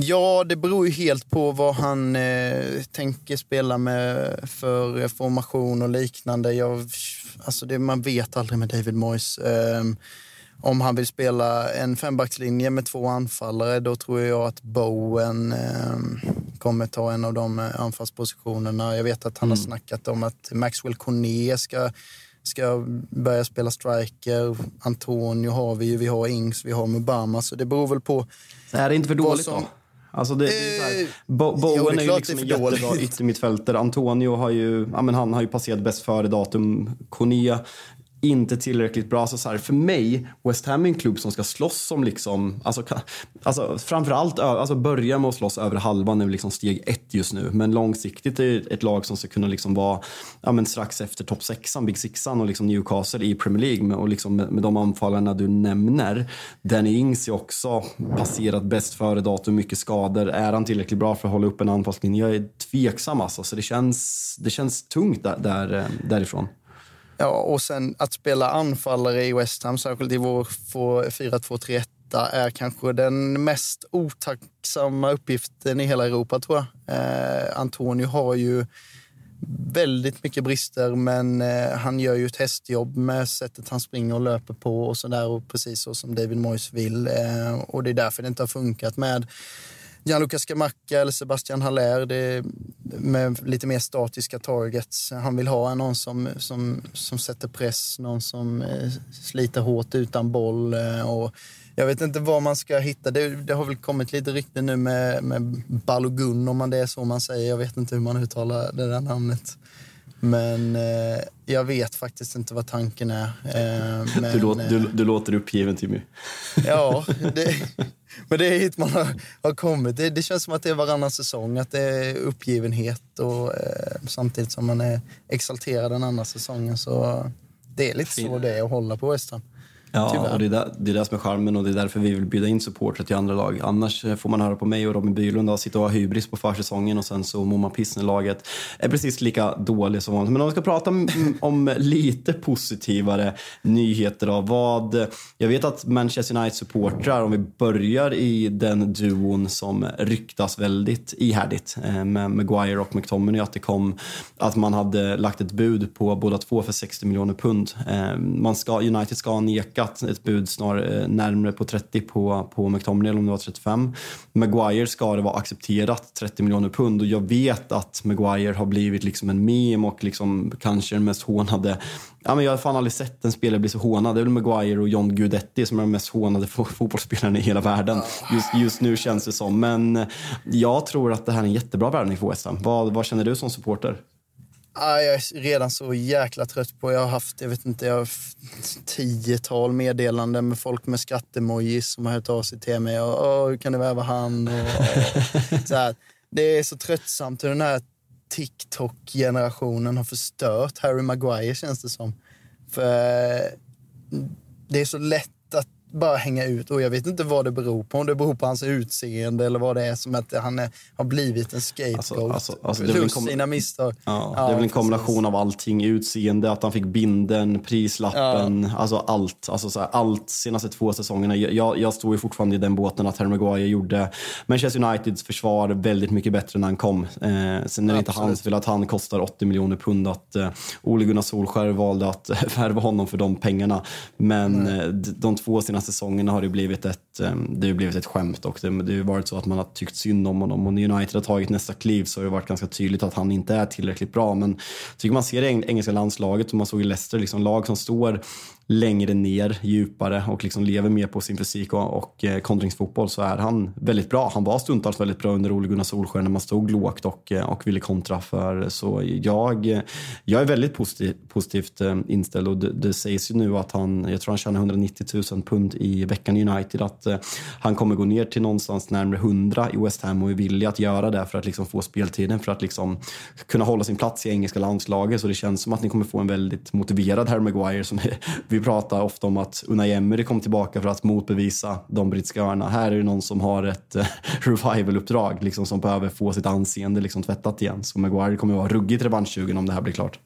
Ja, det beror ju helt på vad han eh, tänker spela med för formation och liknande. Jag, alltså det, man vet aldrig med David Moyes. Eh, om han vill spela en fembackslinje med två anfallare, då tror jag att Bowen eh, kommer ta en av de eh, anfallspositionerna. Jag vet att han mm. har snackat om att Maxwell Cornet ska ska börja spela striker. Antonio har vi ju, vi har Ings, vi har Mubama. Så det beror väl på... Så är det inte för dåligt som, då? Alltså det, det är här, eh, Bo Bowen är, är ju liksom en jättebra yttermittfältare. Antonio har ju, ja, men han har ju passerat bäst före datum. Cornea inte tillräckligt bra. Alltså så här, för mig, West Ham är en klubb som ska slåss om liksom, alltså, alltså framförallt alltså börja med att slåss över halvan är liksom steg ett just nu. Men långsiktigt är det ett lag som ska kunna liksom vara ja, men strax efter topp sexan, Big Sixan och liksom Newcastle i Premier League. Och liksom med, med de anfallarna du nämner. Danny Ings är också passerat bäst före datum, mycket skador. Är han tillräckligt bra för att hålla upp en anfallslinje? Jag är tveksam alltså, så det känns, det känns tungt där, där, eh, därifrån. Ja, och sen att spela anfallare i West Ham, särskilt i vår 4-2-3-1 är kanske den mest otacksamma uppgiften i hela Europa, tror jag. Eh, Antonio har ju väldigt mycket brister, men eh, han gör ju ett hästjobb med sättet han springer och löper på och sådär, och precis så som David Moyes vill. Eh, och det är därför det inte har funkat med Gianluca Scamacca eller Sebastian Haller det med lite mer statiska targets. Han vill ha någon som, som, som sätter press, någon som eh, sliter hårt utan boll. Eh, och jag vet inte vad man ska hitta. Det, det har väl kommit lite rykten nu med, med Balogun, om man det är så man säger. Jag vet inte hur man uttalar det där namnet. Men eh, jag vet faktiskt inte vad tanken är. Eh, men, du, låter, du, du låter uppgiven, Timmy. ja, det, men det är hit man har, har kommit. Det, det, känns som att det är varannan säsong, att det är uppgivenhet och eh, samtidigt som man är exalterad den andra säsongen. Så det är lite så det är att hålla på West Ham. Ja, och det är, det, det är det som är charmen och det är därför vi vill bjuda in supportrar till andra lag. Annars får man höra på mig och Robin Bylund sitta och ha hybris på försäsongen och sen så mår man piss när laget är precis lika dåligt som vanligt. Men om vi ska prata om, lite positivare nyheter då. Vad, jag vet att Manchester United-supportrar, om vi börjar i den duon som ryktas väldigt ihärdigt eh, med Maguire och McTominay, att det kom att man hade lagt ett bud på båda två för 60 miljoner pund. Eh, man ska, United ska ha nekat ett bud snarare eh, närmre närmare på 30 på, på McTominay, eller om det var 35. Maguire ska det vara accepterat 30 miljoner pund och jag vet att Maguire har blivit liksom en mem och liksom kanske den mest hånade Ja, men jag har fan aldrig sett en spelare bli så hånad. Det är väl Maguire och John Guidetti som är de mest hånade fotbollsspelarna i hela världen. Just, just nu känns det som. Men jag tror att det här är en jättebra värvning för West Ham. Vad, vad känner du som supporter? Ah, jag är redan så jäkla trött på... Jag har haft jag vet inte, jag har tiotal meddelanden med folk med skrattemojis som har hört av sig till mig. Och, hur kan det värva han? Och, och, så här. Det är så tröttsamt hur den här TikTok-generationen har förstört Harry Maguire, känns det som. För eh, det är så lätt bara hänga ut. Och jag vet inte vad det beror på. Om det beror på hans utseende eller vad det är som att han är, har blivit en scapegoat. Alltså, alltså, alltså, Plus sina misstag. Ja, ja, det är väl en kombination av allting. Utseende, att han fick binden, prislappen, ja. alltså allt. Alltså så här, allt senaste två säsongerna. Jag, jag står ju fortfarande i den båten att Harry Maguire gjorde Manchester Uniteds försvar väldigt mycket bättre när han kom. Eh, sen är det inte hans fel att han kostar 80 miljoner pund. Att eh, Ole Gunnar Solskär valde att värva honom för de pengarna. Men mm. de två senaste säsongerna har det blivit ett, ehm, det har blivit ett skämt och det, det har varit så att man har tyckt synd om honom. Och när United har tagit nästa kliv så har det varit ganska tydligt att han inte är tillräckligt bra. Men jag tycker man ser det i engelska landslaget och man såg i Leicester, liksom lag som står längre ner, djupare och liksom lever mer på sin fysik och, och eh, kontringsfotboll så är han väldigt bra. Han var stundtals väldigt bra under Ole Gunnar Solskjaer när man stod lågt och, eh, och ville kontra. för Så jag, eh, jag är väldigt positiv, positivt inställd och det, det, sägs ju nu att han, jag tror han tjänar 190 000 pund i veckan i United, att han kommer gå ner till någonstans närmare 100 i West Ham och är villig att göra det för att liksom få speltiden, för att liksom kunna hålla sin plats i engelska landslaget. Så det känns som att ni kommer få en väldigt motiverad Harry Maguire som vi pratar ofta om att Unai Emery kom tillbaka för att motbevisa de brittiska öarna. Här är det någon som har ett eh, revival-uppdrag liksom, som behöver få sitt anseende liksom, tvättat igen. Så Maguire kommer att vara ruggigt revanschsugen om det här blir klart.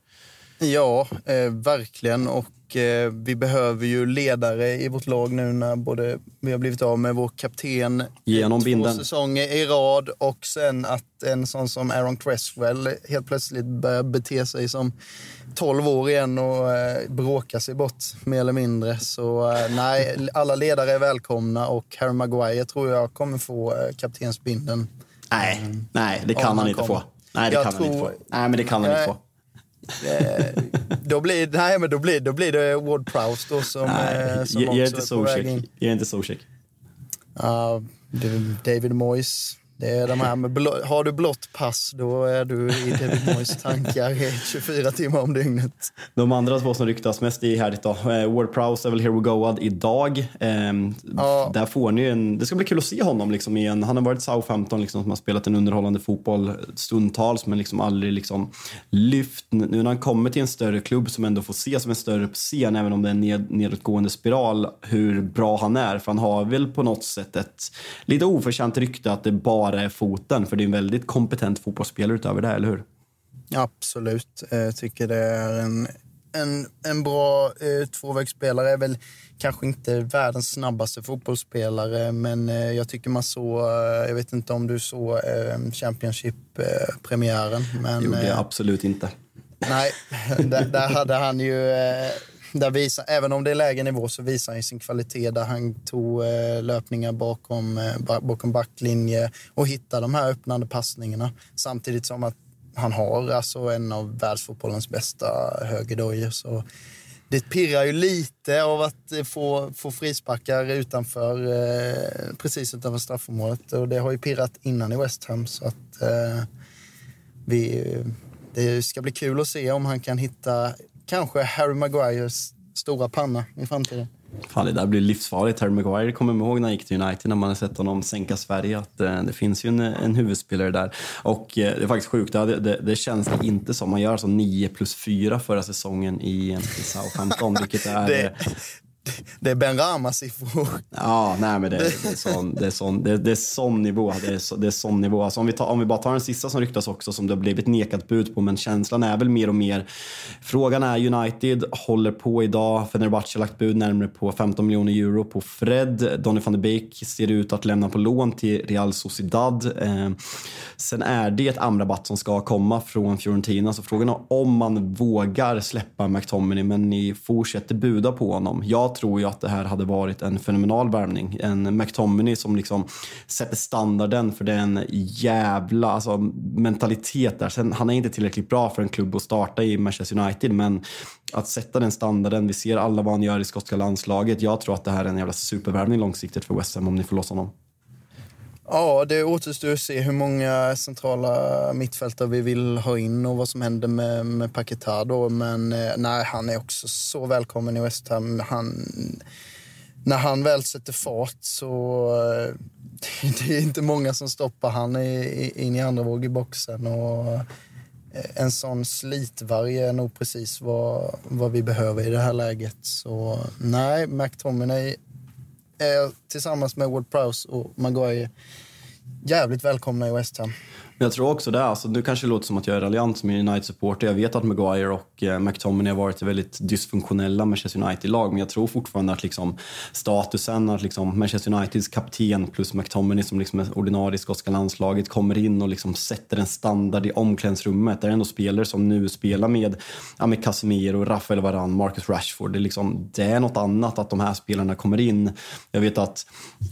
Ja, eh, verkligen. Och eh, vi behöver ju ledare i vårt lag nu när både vi har blivit av med vår kapten Genom två binden. säsonger i rad och sen att en sån som Aaron Cresswell helt plötsligt börjar bete sig som 12 år igen och eh, bråka sig bort mer eller mindre. Så eh, nej, alla ledare är välkomna och Harry Maguire tror jag kommer få eh, kaptensbinden. Nej, nej, det kan han inte få. Nej, det jag kan tror, han inte få. Nej, men det kan han inte få. Eh, då blir, nej, men då blir, då blir det Ward Prowse då som, nej, eh, som ge, också är på väg in. Ge inte Zuzek. Uh, David Moyes det är de här med blå, har du blått pass, då är du i David Moyes tankar 24 timmar om dygnet. De andra två som ryktas mest är härligt då. Eh, Ward Prowse är väl Here We Go idag. Ehm, ja. Där får ni en, det ska bli kul att se honom liksom igen. Han har varit Southampton liksom, som har spelat en underhållande fotboll stundtals men liksom aldrig liksom lyft. Nu när han kommer till en större klubb som ändå får se som en större scen, även om det är en ned, nedåtgående spiral, hur bra han är. För han har väl på något sätt ett lite oförtjänt rykte att det bara bara är foten. För det är en väldigt kompetent fotbollsspelare utöver det, eller hur? Absolut. Jag tycker det är en, en, en bra eh, tvåvägsspelare. Är väl kanske inte världens snabbaste fotbollsspelare, men eh, jag tycker man såg, eh, jag vet inte om du såg eh, Championship-premiären. Eh, gjorde jag absolut inte. Nej, där, där hade han ju eh, där visar, även om det är lägre nivå så visar han sin kvalitet där han tog eh, löpningar bakom, eh, bakom backlinje och hittade de här öppnande passningarna. Samtidigt som att han har alltså en av världsfotbollens bästa högerdojor. Så det pirrar ju lite av att eh, få, få frisparkar utanför, eh, precis utanför straffområdet. Och det har ju pirrat innan i West Ham. Så att, eh, vi, det ska bli kul att se om han kan hitta kanske Harry Maguires stora panna i framtiden. Fan, det där blir livsfarligt. Harry Maguire kommer ihåg när han gick till United, när man har sett honom sänka Sverige, att eh, det finns ju en, en huvudspelare där. Och eh, det är faktiskt sjukt, det, det, det känns inte som. Man gör alltså 9 plus 4 förra säsongen i, i Southampton, vilket är... det, det är Ben Rama-siffror. Ja, nej men det, det, är sån, det, är sån, det, det är sån nivå. Det är, så, det är sån nivå. Alltså om, vi tar, om vi bara tar den sista som ryktas också, som det har blivit nekat bud på, men känslan är väl mer och mer. Frågan är, United håller på idag. Fenerbahce har lagt bud närmare på 15 miljoner euro på Fred. Donny van de Beek ser ut att lämna på lån till Real Sociedad. Eh, sen är det ett Amrabat som ska komma från Fiorentina, så frågan är om man vågar släppa McTominay, men ni fortsätter buda på honom. Jag tror ju att det här hade varit en fenomenal värvning. En McTominay som liksom sätter standarden för den jävla alltså, mentalitet där. Sen, han är inte tillräckligt bra för en klubb att starta i Manchester United, men att sätta den standarden. Vi ser alla vad han gör i skotska landslaget. Jag tror att det här är en jävla supervärvning långsiktigt för West Ham om ni får loss honom. Ja, det återstår att se hur många centrala mittfältare vi vill ha in och vad som händer med, med Paquetá då. Men eh, nej, han är också så välkommen i West Ham. Han, när han väl sätter fart så eh, det är inte många som stoppar han in i andra våg i boxen. Och eh, en sån slitvarg är nog precis vad, vad vi behöver i det här läget. Så nej, McTominay är tillsammans med Ward Prowse och Maguire jävligt välkomna i West Ham. Men jag tror också det. Alltså, nu kanske det låter som att jag är raljant som United-supporter. Jag vet att Maguire och eh, McTominay har varit väldigt dysfunktionella Manchester United-lag, men jag tror fortfarande att liksom, statusen att liksom, Manchester Uniteds kapten plus McTominay som liksom är ordinarie i skotska landslaget kommer in och liksom sätter en standard i omklädningsrummet. Det är ändå spelare som nu spelar med, ja, med Casemiro, Rafael Varane, Marcus Rashford. Det är, liksom, det är något annat att de här spelarna kommer in. Jag vet att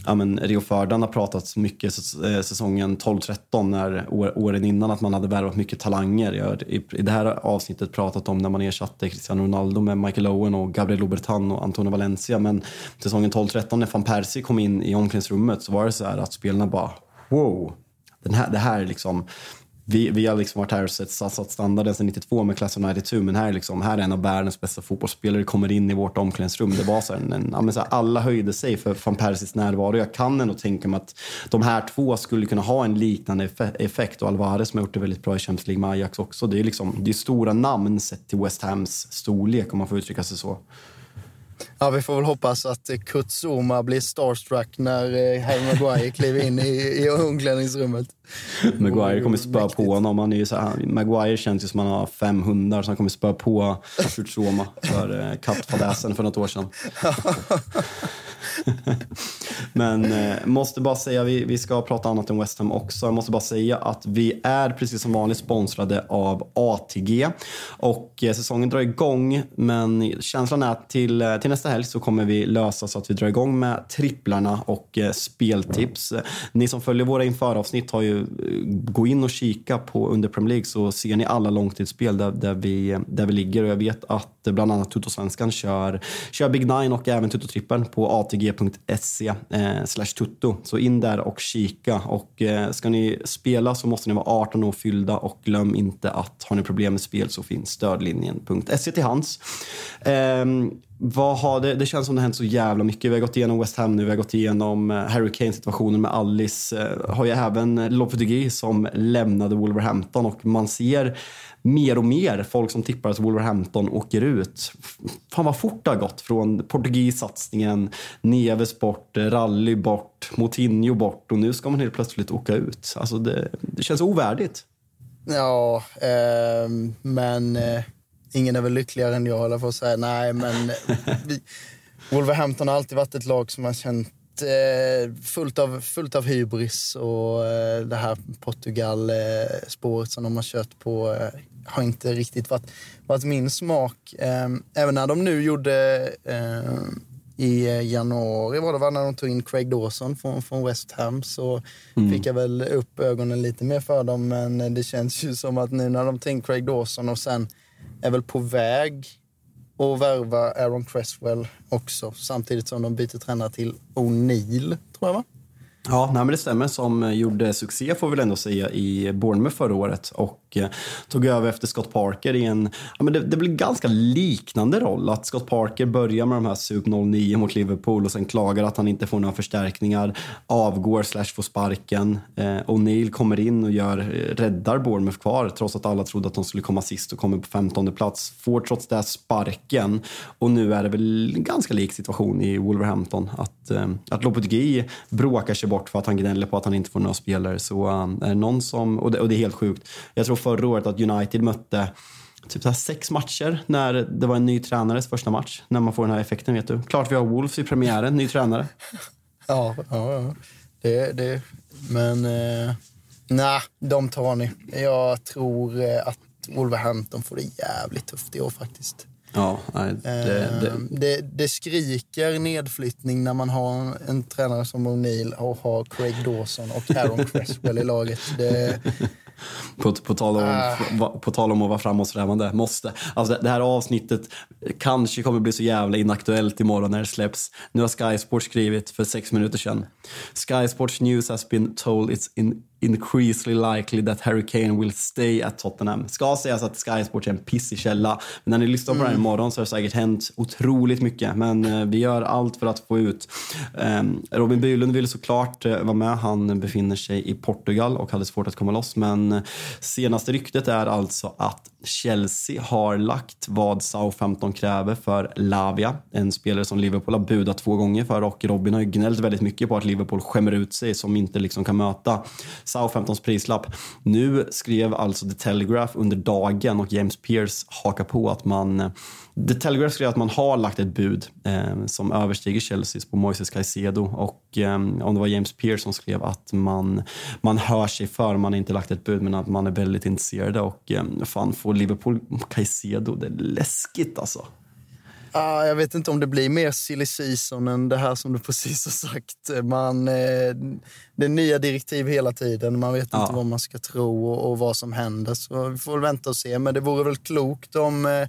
ja, men Rio Ferdinand har pratat mycket eh, säsongen 12-13 när åren innan att man hade värvat mycket talanger. Jag har i, i det här avsnittet pratat om när man ersatte Cristiano Ronaldo med Michael Owen och Gabriel Obertan och Antonio Valencia. Men säsongen 12-13 när van Persie kom in i omklädningsrummet så var det så här att spelarna bara wow. Den här, det här är liksom vi, vi har liksom varit här och sett, satt standarden sedan 92 med Class of 92, men här är, liksom, här är en av världens bästa fotbollsspelare kommer in i vårt omklädningsrum. Det var så här, en, en, så här, alla höjde sig för van Persis närvaro. Jag kan ändå tänka mig att de här två skulle kunna ha en liknande effekt. Och Alvarez som har gjort det väldigt bra i Champions League med Ajax också. Det är, liksom, det är stora namn sett till West Hams storlek om man får uttrycka sig så. Ja, vi får väl hoppas att Kurt Zuma blir starstruck när eh, Harry Maguire kliver in i, i omklädningsrummet. Maguire kommer spöa på honom. Han är så här, Maguire känns ju som att han har fem hundar så han kommer spöa på Kurt Zuma för eh, kattfadäsen för något år sedan. Men eh, måste bara säga, vi, vi ska prata annat än West Ham också. Jag måste bara säga att vi är precis som vanligt sponsrade av ATG. Och eh, säsongen drar igång, men känslan är att till, eh, till nästa helg så kommer vi lösa så att vi drar igång med tripplarna och eh, speltips. Ni som följer våra införavsnitt har ju, eh, gå in och kika på under Premier League så ser ni alla långtidsspel där, där, vi, där vi ligger. Och jag vet att bland annat Tuttosvenskan kör, kör Big Nine och även Tuttotrippen på atg.se eh, slash tutto. Så in där och kika. Och eh, ska ni spela så måste ni vara 18 år fyllda och glöm inte att har ni problem med spel så finns stödlinjen.se till hands. Ehm, vad har det, det känns som det har hänt så jävla mycket. Vi har gått igenom West Ham nu, vi har gått igenom eh, Harry Kane-situationen med Alice. Eh, har ju även eh, Lopetegui som lämnade Wolverhampton och man ser mer och mer folk som tippar att Wolverhampton åker ut. Fan vad fort det har gått från Portugis-satsningen, Neves bort, Rally bort, Moutinho bort och nu ska man helt plötsligt åka ut. Alltså det, det känns ovärdigt. Ja, eh, men eh, ingen är väl lyckligare än jag, håller för att säga. Nej, men vi, Wolverhampton har alltid varit ett lag som har känt eh, fullt, av, fullt av hybris och eh, det här Portugal-spåret som de har kört på eh, har inte riktigt varit, varit min smak. Eh, även när de nu gjorde eh, i januari var det va, när de tog in Craig Dawson från, från West Ham så mm. fick jag väl upp ögonen lite mer för dem. Men det känns ju som att nu när de tar in Craig Dawson och sen är väl på väg att värva Aaron Cresswell också samtidigt som de byter tränare till O'Neill, tror jag va? Ja, nej, men det stämmer. Som eh, gjorde succé får vi väl ändå säga i Bournemouth förra året och eh, tog över efter Scott Parker i en, ja, men det, det blir ganska liknande roll. Att Scott Parker börjar med de här SUP 09 mot Liverpool och sen klagar att han inte får några förstärkningar, avgår slash får sparken. Eh, O'Neill kommer in och gör, eh, räddar Bournemouth kvar trots att alla trodde att de skulle komma sist och kommer på 15 plats. Får trots det sparken och nu är det väl en ganska lik situation i Wolverhampton. Att, eh, att Lopetegui bråkar sig bort för att han gnäller på att han inte får några spelare. Så um, är det någon som, och det, och det är helt sjukt. Jag tror förra året att United mötte typ så sex matcher när det var en ny tränares första match. När man får den här effekten, vet du. Klart vi har Wolves i premiären, ny tränare. Ja, ja, ja. Det, det, men eh, nej, de tar ni. Jag tror eh, att Wolverhampton får det jävligt tufft i år faktiskt. Ja, nej, det, eh, det. det, det skriker nedflyttning när man har en tränare som O'Neill och har Craig Dawson och Aaron Cresswell i laget. Det, på, på, tal om, uh. på tal om att vara framåtsträvande. Måste. Alltså det, det, här avsnittet kanske kommer bli så jävla inaktuellt imorgon när det släpps. Nu har Sky Sports skrivit för sex minuter sedan. Sky Sports News has been told it's in increasingly likely that Harry Kane will stay at Tottenham. Ska sägas att Sky Sports är en pissig källa. Men när ni lyssnar på mm. det här mm. imorgon så har det säkert hänt otroligt mycket. Men eh, vi gör allt för att få ut. Eh, Robin Bylund vill såklart eh, vara med. Han befinner sig i Portugal och hade svårt att komma loss. Men eh, senaste ryktet är alltså att Chelsea har lagt vad Southampton kräver för Lavia. En spelare som Liverpool har budat två gånger för och Robin har ju gnällt väldigt mycket på att Liverpool skämmer ut sig som inte liksom kan möta Southamptons prislapp. Nu skrev alltså The Telegraph under dagen och James Pearce hakar på att man The Telegraph skrev att man har lagt ett bud eh, som överstiger Chelseas på Moises Caicedo. Och eh, om det var James Pearce som skrev att man, man hör sig för, man har inte lagt ett bud men att man är väldigt intresserad. Och eh, fan får Liverpool Caicedo, det är läskigt alltså. Ah, jag vet inte om det blir mer silly season än det här som du precis har sagt. Man, eh, det är nya direktiv hela tiden. Man vet ja. inte vad man ska tro och, och, vad som händer. Så vi får vänta och se. Men det vore väl klokt om eh,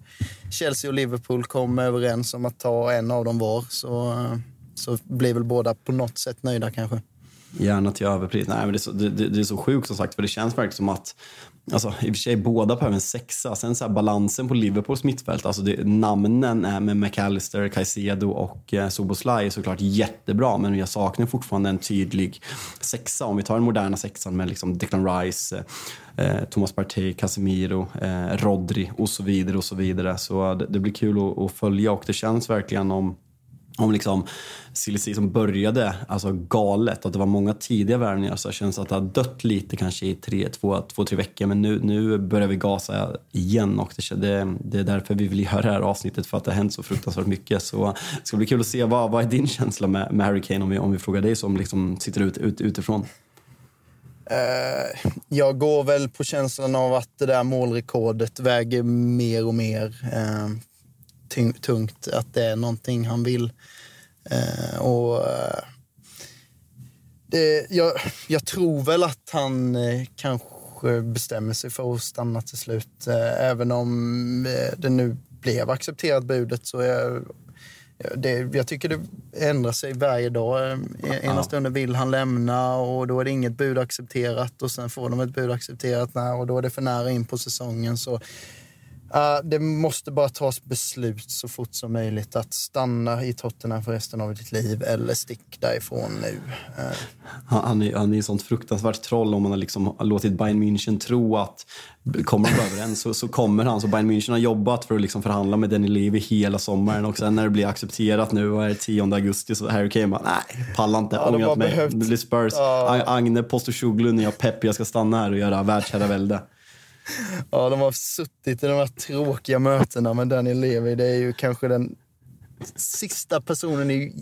Chelsea och Liverpool kom överens om att ta en av dem var. Så, eh, så blir väl båda på något sätt nöjda kanske. Gärna till överpris. Nej, men det, är så, det, det, är så sjukt som sagt, för det känns verkligen som att Alltså, I och för sig, båda behöver en sexa. Sen så här, balansen på Liverpools mittfält, alltså det, namnen är med McAllister, Caicedo och eh, Soboslaj är såklart jättebra, men jag saknar fortfarande en tydlig sexa. Om vi tar den moderna sexan med liksom Declan Rice, eh, eh Thomas Partey, Casemiro, eh, Rodri och så vidare. och Så vidare. Så det, det blir kul att, att följa och det känns verkligen om om liksom silly som började alltså galet, att det var många tidiga värvningar så det känns att det har dött lite kanske i tre, två, två tre veckor men nu, nu börjar vi gasa igen och det, det, det är därför vi vill göra det här avsnittet för att det har hänt så fruktansvärt mycket. Så det ska bli kul att se vad, vad är din känsla med, med Harry Kane om vi, om vi frågar dig som liksom sitter ut, ut, utifrån? Uh, jag går väl på känslan av att det där målrekordet väger mer och mer. Uh, tungt, att det är någonting han vill. Eh, och eh, det, jag, jag, tror väl att han eh, kanske bestämmer sig för att stanna till slut. Eh, även om eh, det nu blev accepterat budet så är det, jag tycker det ändrar sig varje dag. Eh, ena ja. stunden vill han lämna och då är det inget bud accepterat och sen får de ett bud accepterat och då är det för nära in på säsongen. Så Uh, det måste bara tas beslut så fort som möjligt att stanna i Tottenham för resten av ditt liv eller stick därifrån nu. Uh. Han, är, han är ett sånt fruktansvärt troll om man har liksom låtit Bayern München tro att kommer de överens så, så kommer han. Så Bayern München har jobbat för att liksom förhandla med Danny Levy hela sommaren och sen när det blir accepterat nu, vad är det, 10 augusti, så Harry Kane bara, nej, pallar inte, ja, ångrat mig. Behövt. Det blir Spurs. Ja. Agne Postosoglu, när jag pepp, jag ska stanna här och göra världsherravälde. Ja, de har suttit i de här tråkiga mötena med Daniel Levy. Det är ju kanske den sista personen i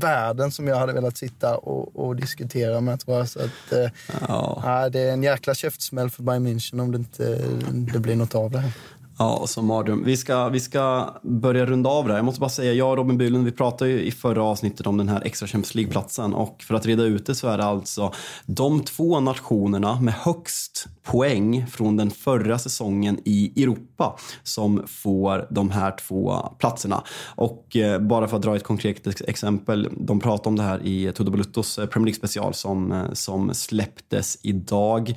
världen som jag hade velat sitta och, och diskutera med. Tror jag. Så att, eh, ja. det är en jäkla käftsmäll för Bayern München om det inte det blir något av det här. Ja, som mardröm. Vi ska, vi ska börja runda av det här. Jag måste bara säga, jag och Robin Bylund, vi pratade ju i förra avsnittet om den här extra Champions League-platsen och för att reda ut det så är det alltså de två nationerna med högst poäng från den förra säsongen i Europa som får de här två platserna. Och eh, bara för att dra ett konkret exempel, de pratade om det här i Toto Baluttos eh, Premier League special som, eh, som släpptes idag.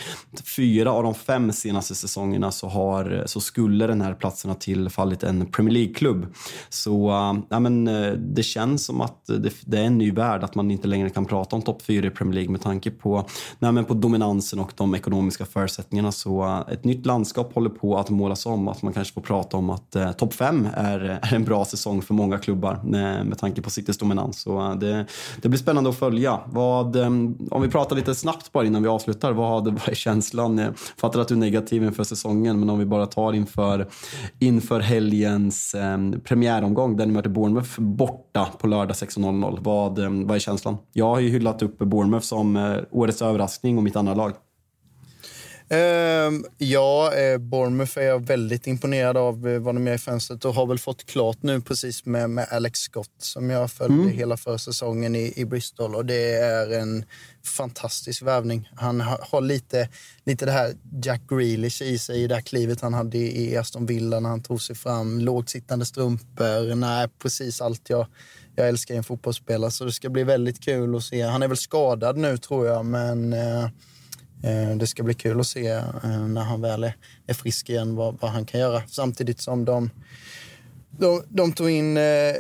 Fyra av de fem senaste säsongerna så, har, så skulle den här platsen ha tillfallit en Premier League-klubb. Så äh, ja, men, äh, det känns som att det, det, är en ny värld, att man inte längre kan prata om topp fyra i Premier League med tanke på, nej, men på dominansen och de ekonomiska förutsättningarna. Så äh, ett nytt landskap håller på att målas om. Att man kanske får prata om att eh, topp fem är, är en bra säsong för många klubbar med, med tanke på Citys dominans. Så det, det blir spännande att följa. Vad, ähm, om vi pratar lite snabbt bara innan vi avslutar. Vad vad är känslan? Jag fattar att du är negativ inför säsongen, men om vi bara tar inför, inför helgens eh, premiäromgång där ni möter Bournemouth borta på lördag 16.00. Vad, eh, vad är känslan? Jag har ju hyllat upp Bournemouth som eh, årets överraskning och mitt andra lag. Uh, ja, eh, Bournemouth är jag väldigt imponerad av eh, vad de gör i fönstret och har väl fått klart nu precis med, med Alex Scott som jag följde mm. hela försäsongen i, i Bristol och det är en fantastisk värvning. Han har, har, lite, lite det här Jack Grealish i sig, i det här klivet han hade i, Aston Villa när han tog sig fram. Lågsittande strumpor, nej, precis allt jag, jag älskar i en fotbollsspelare. Så det ska bli väldigt kul att se. Han är väl skadad nu tror jag, men Eh, Eh, det ska bli kul att se eh, när han väl är frisk igen vad, vad han kan göra. Samtidigt som de, de, de tog in eh,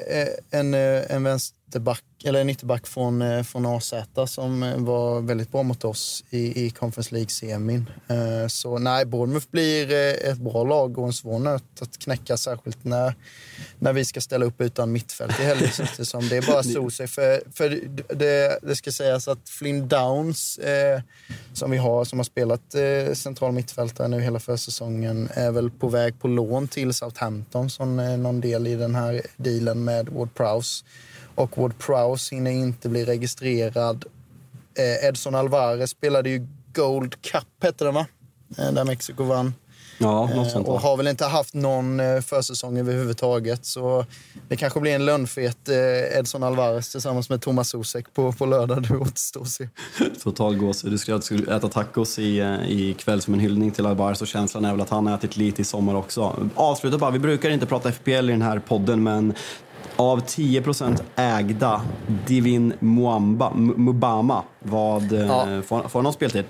en, en vänsterback eller en ytterback från, eh, från AZ som eh, var väldigt bra mot oss i, i Conference League-semin. Eh, så nej, Bournemouth blir ett bra lag och en svår nöt att knäcka, särskilt när, när vi ska ställa upp utan mittfält i helgen. det som. Det är bara så sig. För, för det, det ska sägas att Flynn Downs, eh, som vi har, som har spelat eh, central mittfältare nu hela försäsongen, är väl på väg på lån till Southampton som är någon del i den här dealen med Ward Prowse och Ward Prowse hinner inte bli registrerad. Eh, Edson Alvarez spelade ju Gold Cup, hette den va? Eh, där Mexiko vann. Ja, något sånt. Eh, och har väl inte haft någon eh, försäsong överhuvudtaget. Så det kanske blir en lönnfet eh, Edson Alvarez tillsammans med Thomas Sosek på, på lördag. Det återstår att se. Total gåshud. Du skulle äta tacos i, i kväll som en hyllning till Alvarez och känslan är väl att han har ätit lite i sommar också. Avsluta bara, vi brukar inte prata FPL i den här podden men av 10% ägda Divin Muamba, Mubama, vad ja. får, får han någon speltid?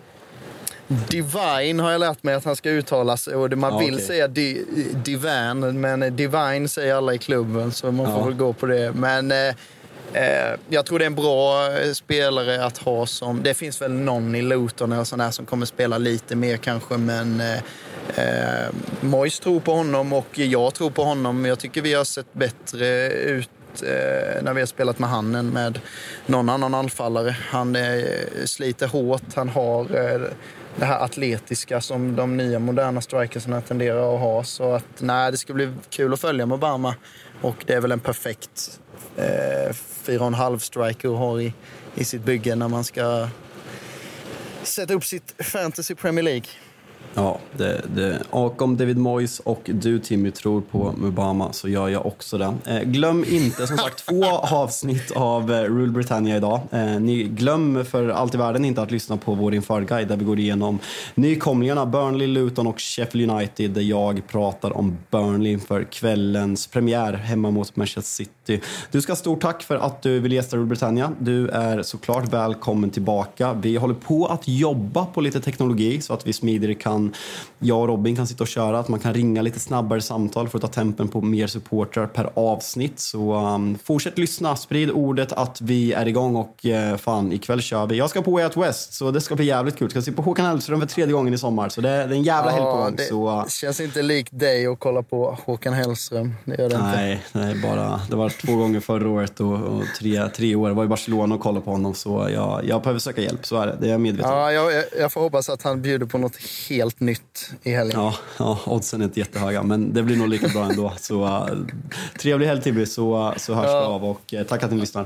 Divine har jag lärt mig att han ska uttalas. Och man ja, vill okay. säga di, Divan, men Divine säger alla i klubben, så man får ja. väl gå på det. Men eh, eh, jag tror det är en bra eh, spelare att ha som... Det finns väl någon i Luton eller sån som kommer spela lite mer kanske, men eh, Eh, Mois tror på honom och jag tror på honom. Jag tycker vi har sett bättre ut eh, när vi har spelat med han än med någon annan anfallare. Han eh, sliter hårt, han har eh, det här atletiska som de nya moderna strikersna tenderar att ha. Så att nej, det ska bli kul att följa med Obama. Och det är väl en perfekt eh, 4,5 striker att ha i, i sitt bygge när man ska sätta upp sitt fantasy Premier League. Ja, det, det. och om David Moyes och du Timmy tror på Mubama så gör jag också det. Eh, glöm inte som sagt två avsnitt av eh, Rule Britannia idag. Eh, ni glöm för allt i världen inte att lyssna på vår införguide där vi går igenom nykomlingarna Burnley, Luton och Sheffield United där jag pratar om Burnley inför kvällens premiär hemma mot Manchester City. Du ska ha stort tack för att du vill gästa Rule Britannia. Du är såklart välkommen tillbaka. Vi håller på att jobba på lite teknologi så att vi smidigare kan jag och Robin kan sitta och köra, att man kan ringa lite snabbare samtal för att ta tempen på mer supportrar per avsnitt. Så um, fortsätt lyssna, sprid ordet att vi är igång och uh, fan, ikväll kör vi. Jag ska på Way Out West, så det ska bli jävligt kul. Jag ska se på Håkan Hellström för tredje gången i sommar, så det, det är en jävla ja, helg på gång. Det så, uh, känns inte likt dig att kolla på Håkan Hellström. Det gör det nej, inte. Nej, bara, det var två gånger förra året och, och tre, tre år. Jag var i Barcelona och kollade på honom, så jag, jag behöver söka hjälp. Så är det, det är jag medveten om. Ja, jag, jag får hoppas att han bjuder på något helt nytt i helgen. Ja, ja oddsen är inte jättehöga, men det blir nog lika bra ändå. Så uh, trevlig helg Tibby, så, så hörs ja. vi av och uh, tack att ni lyssnar.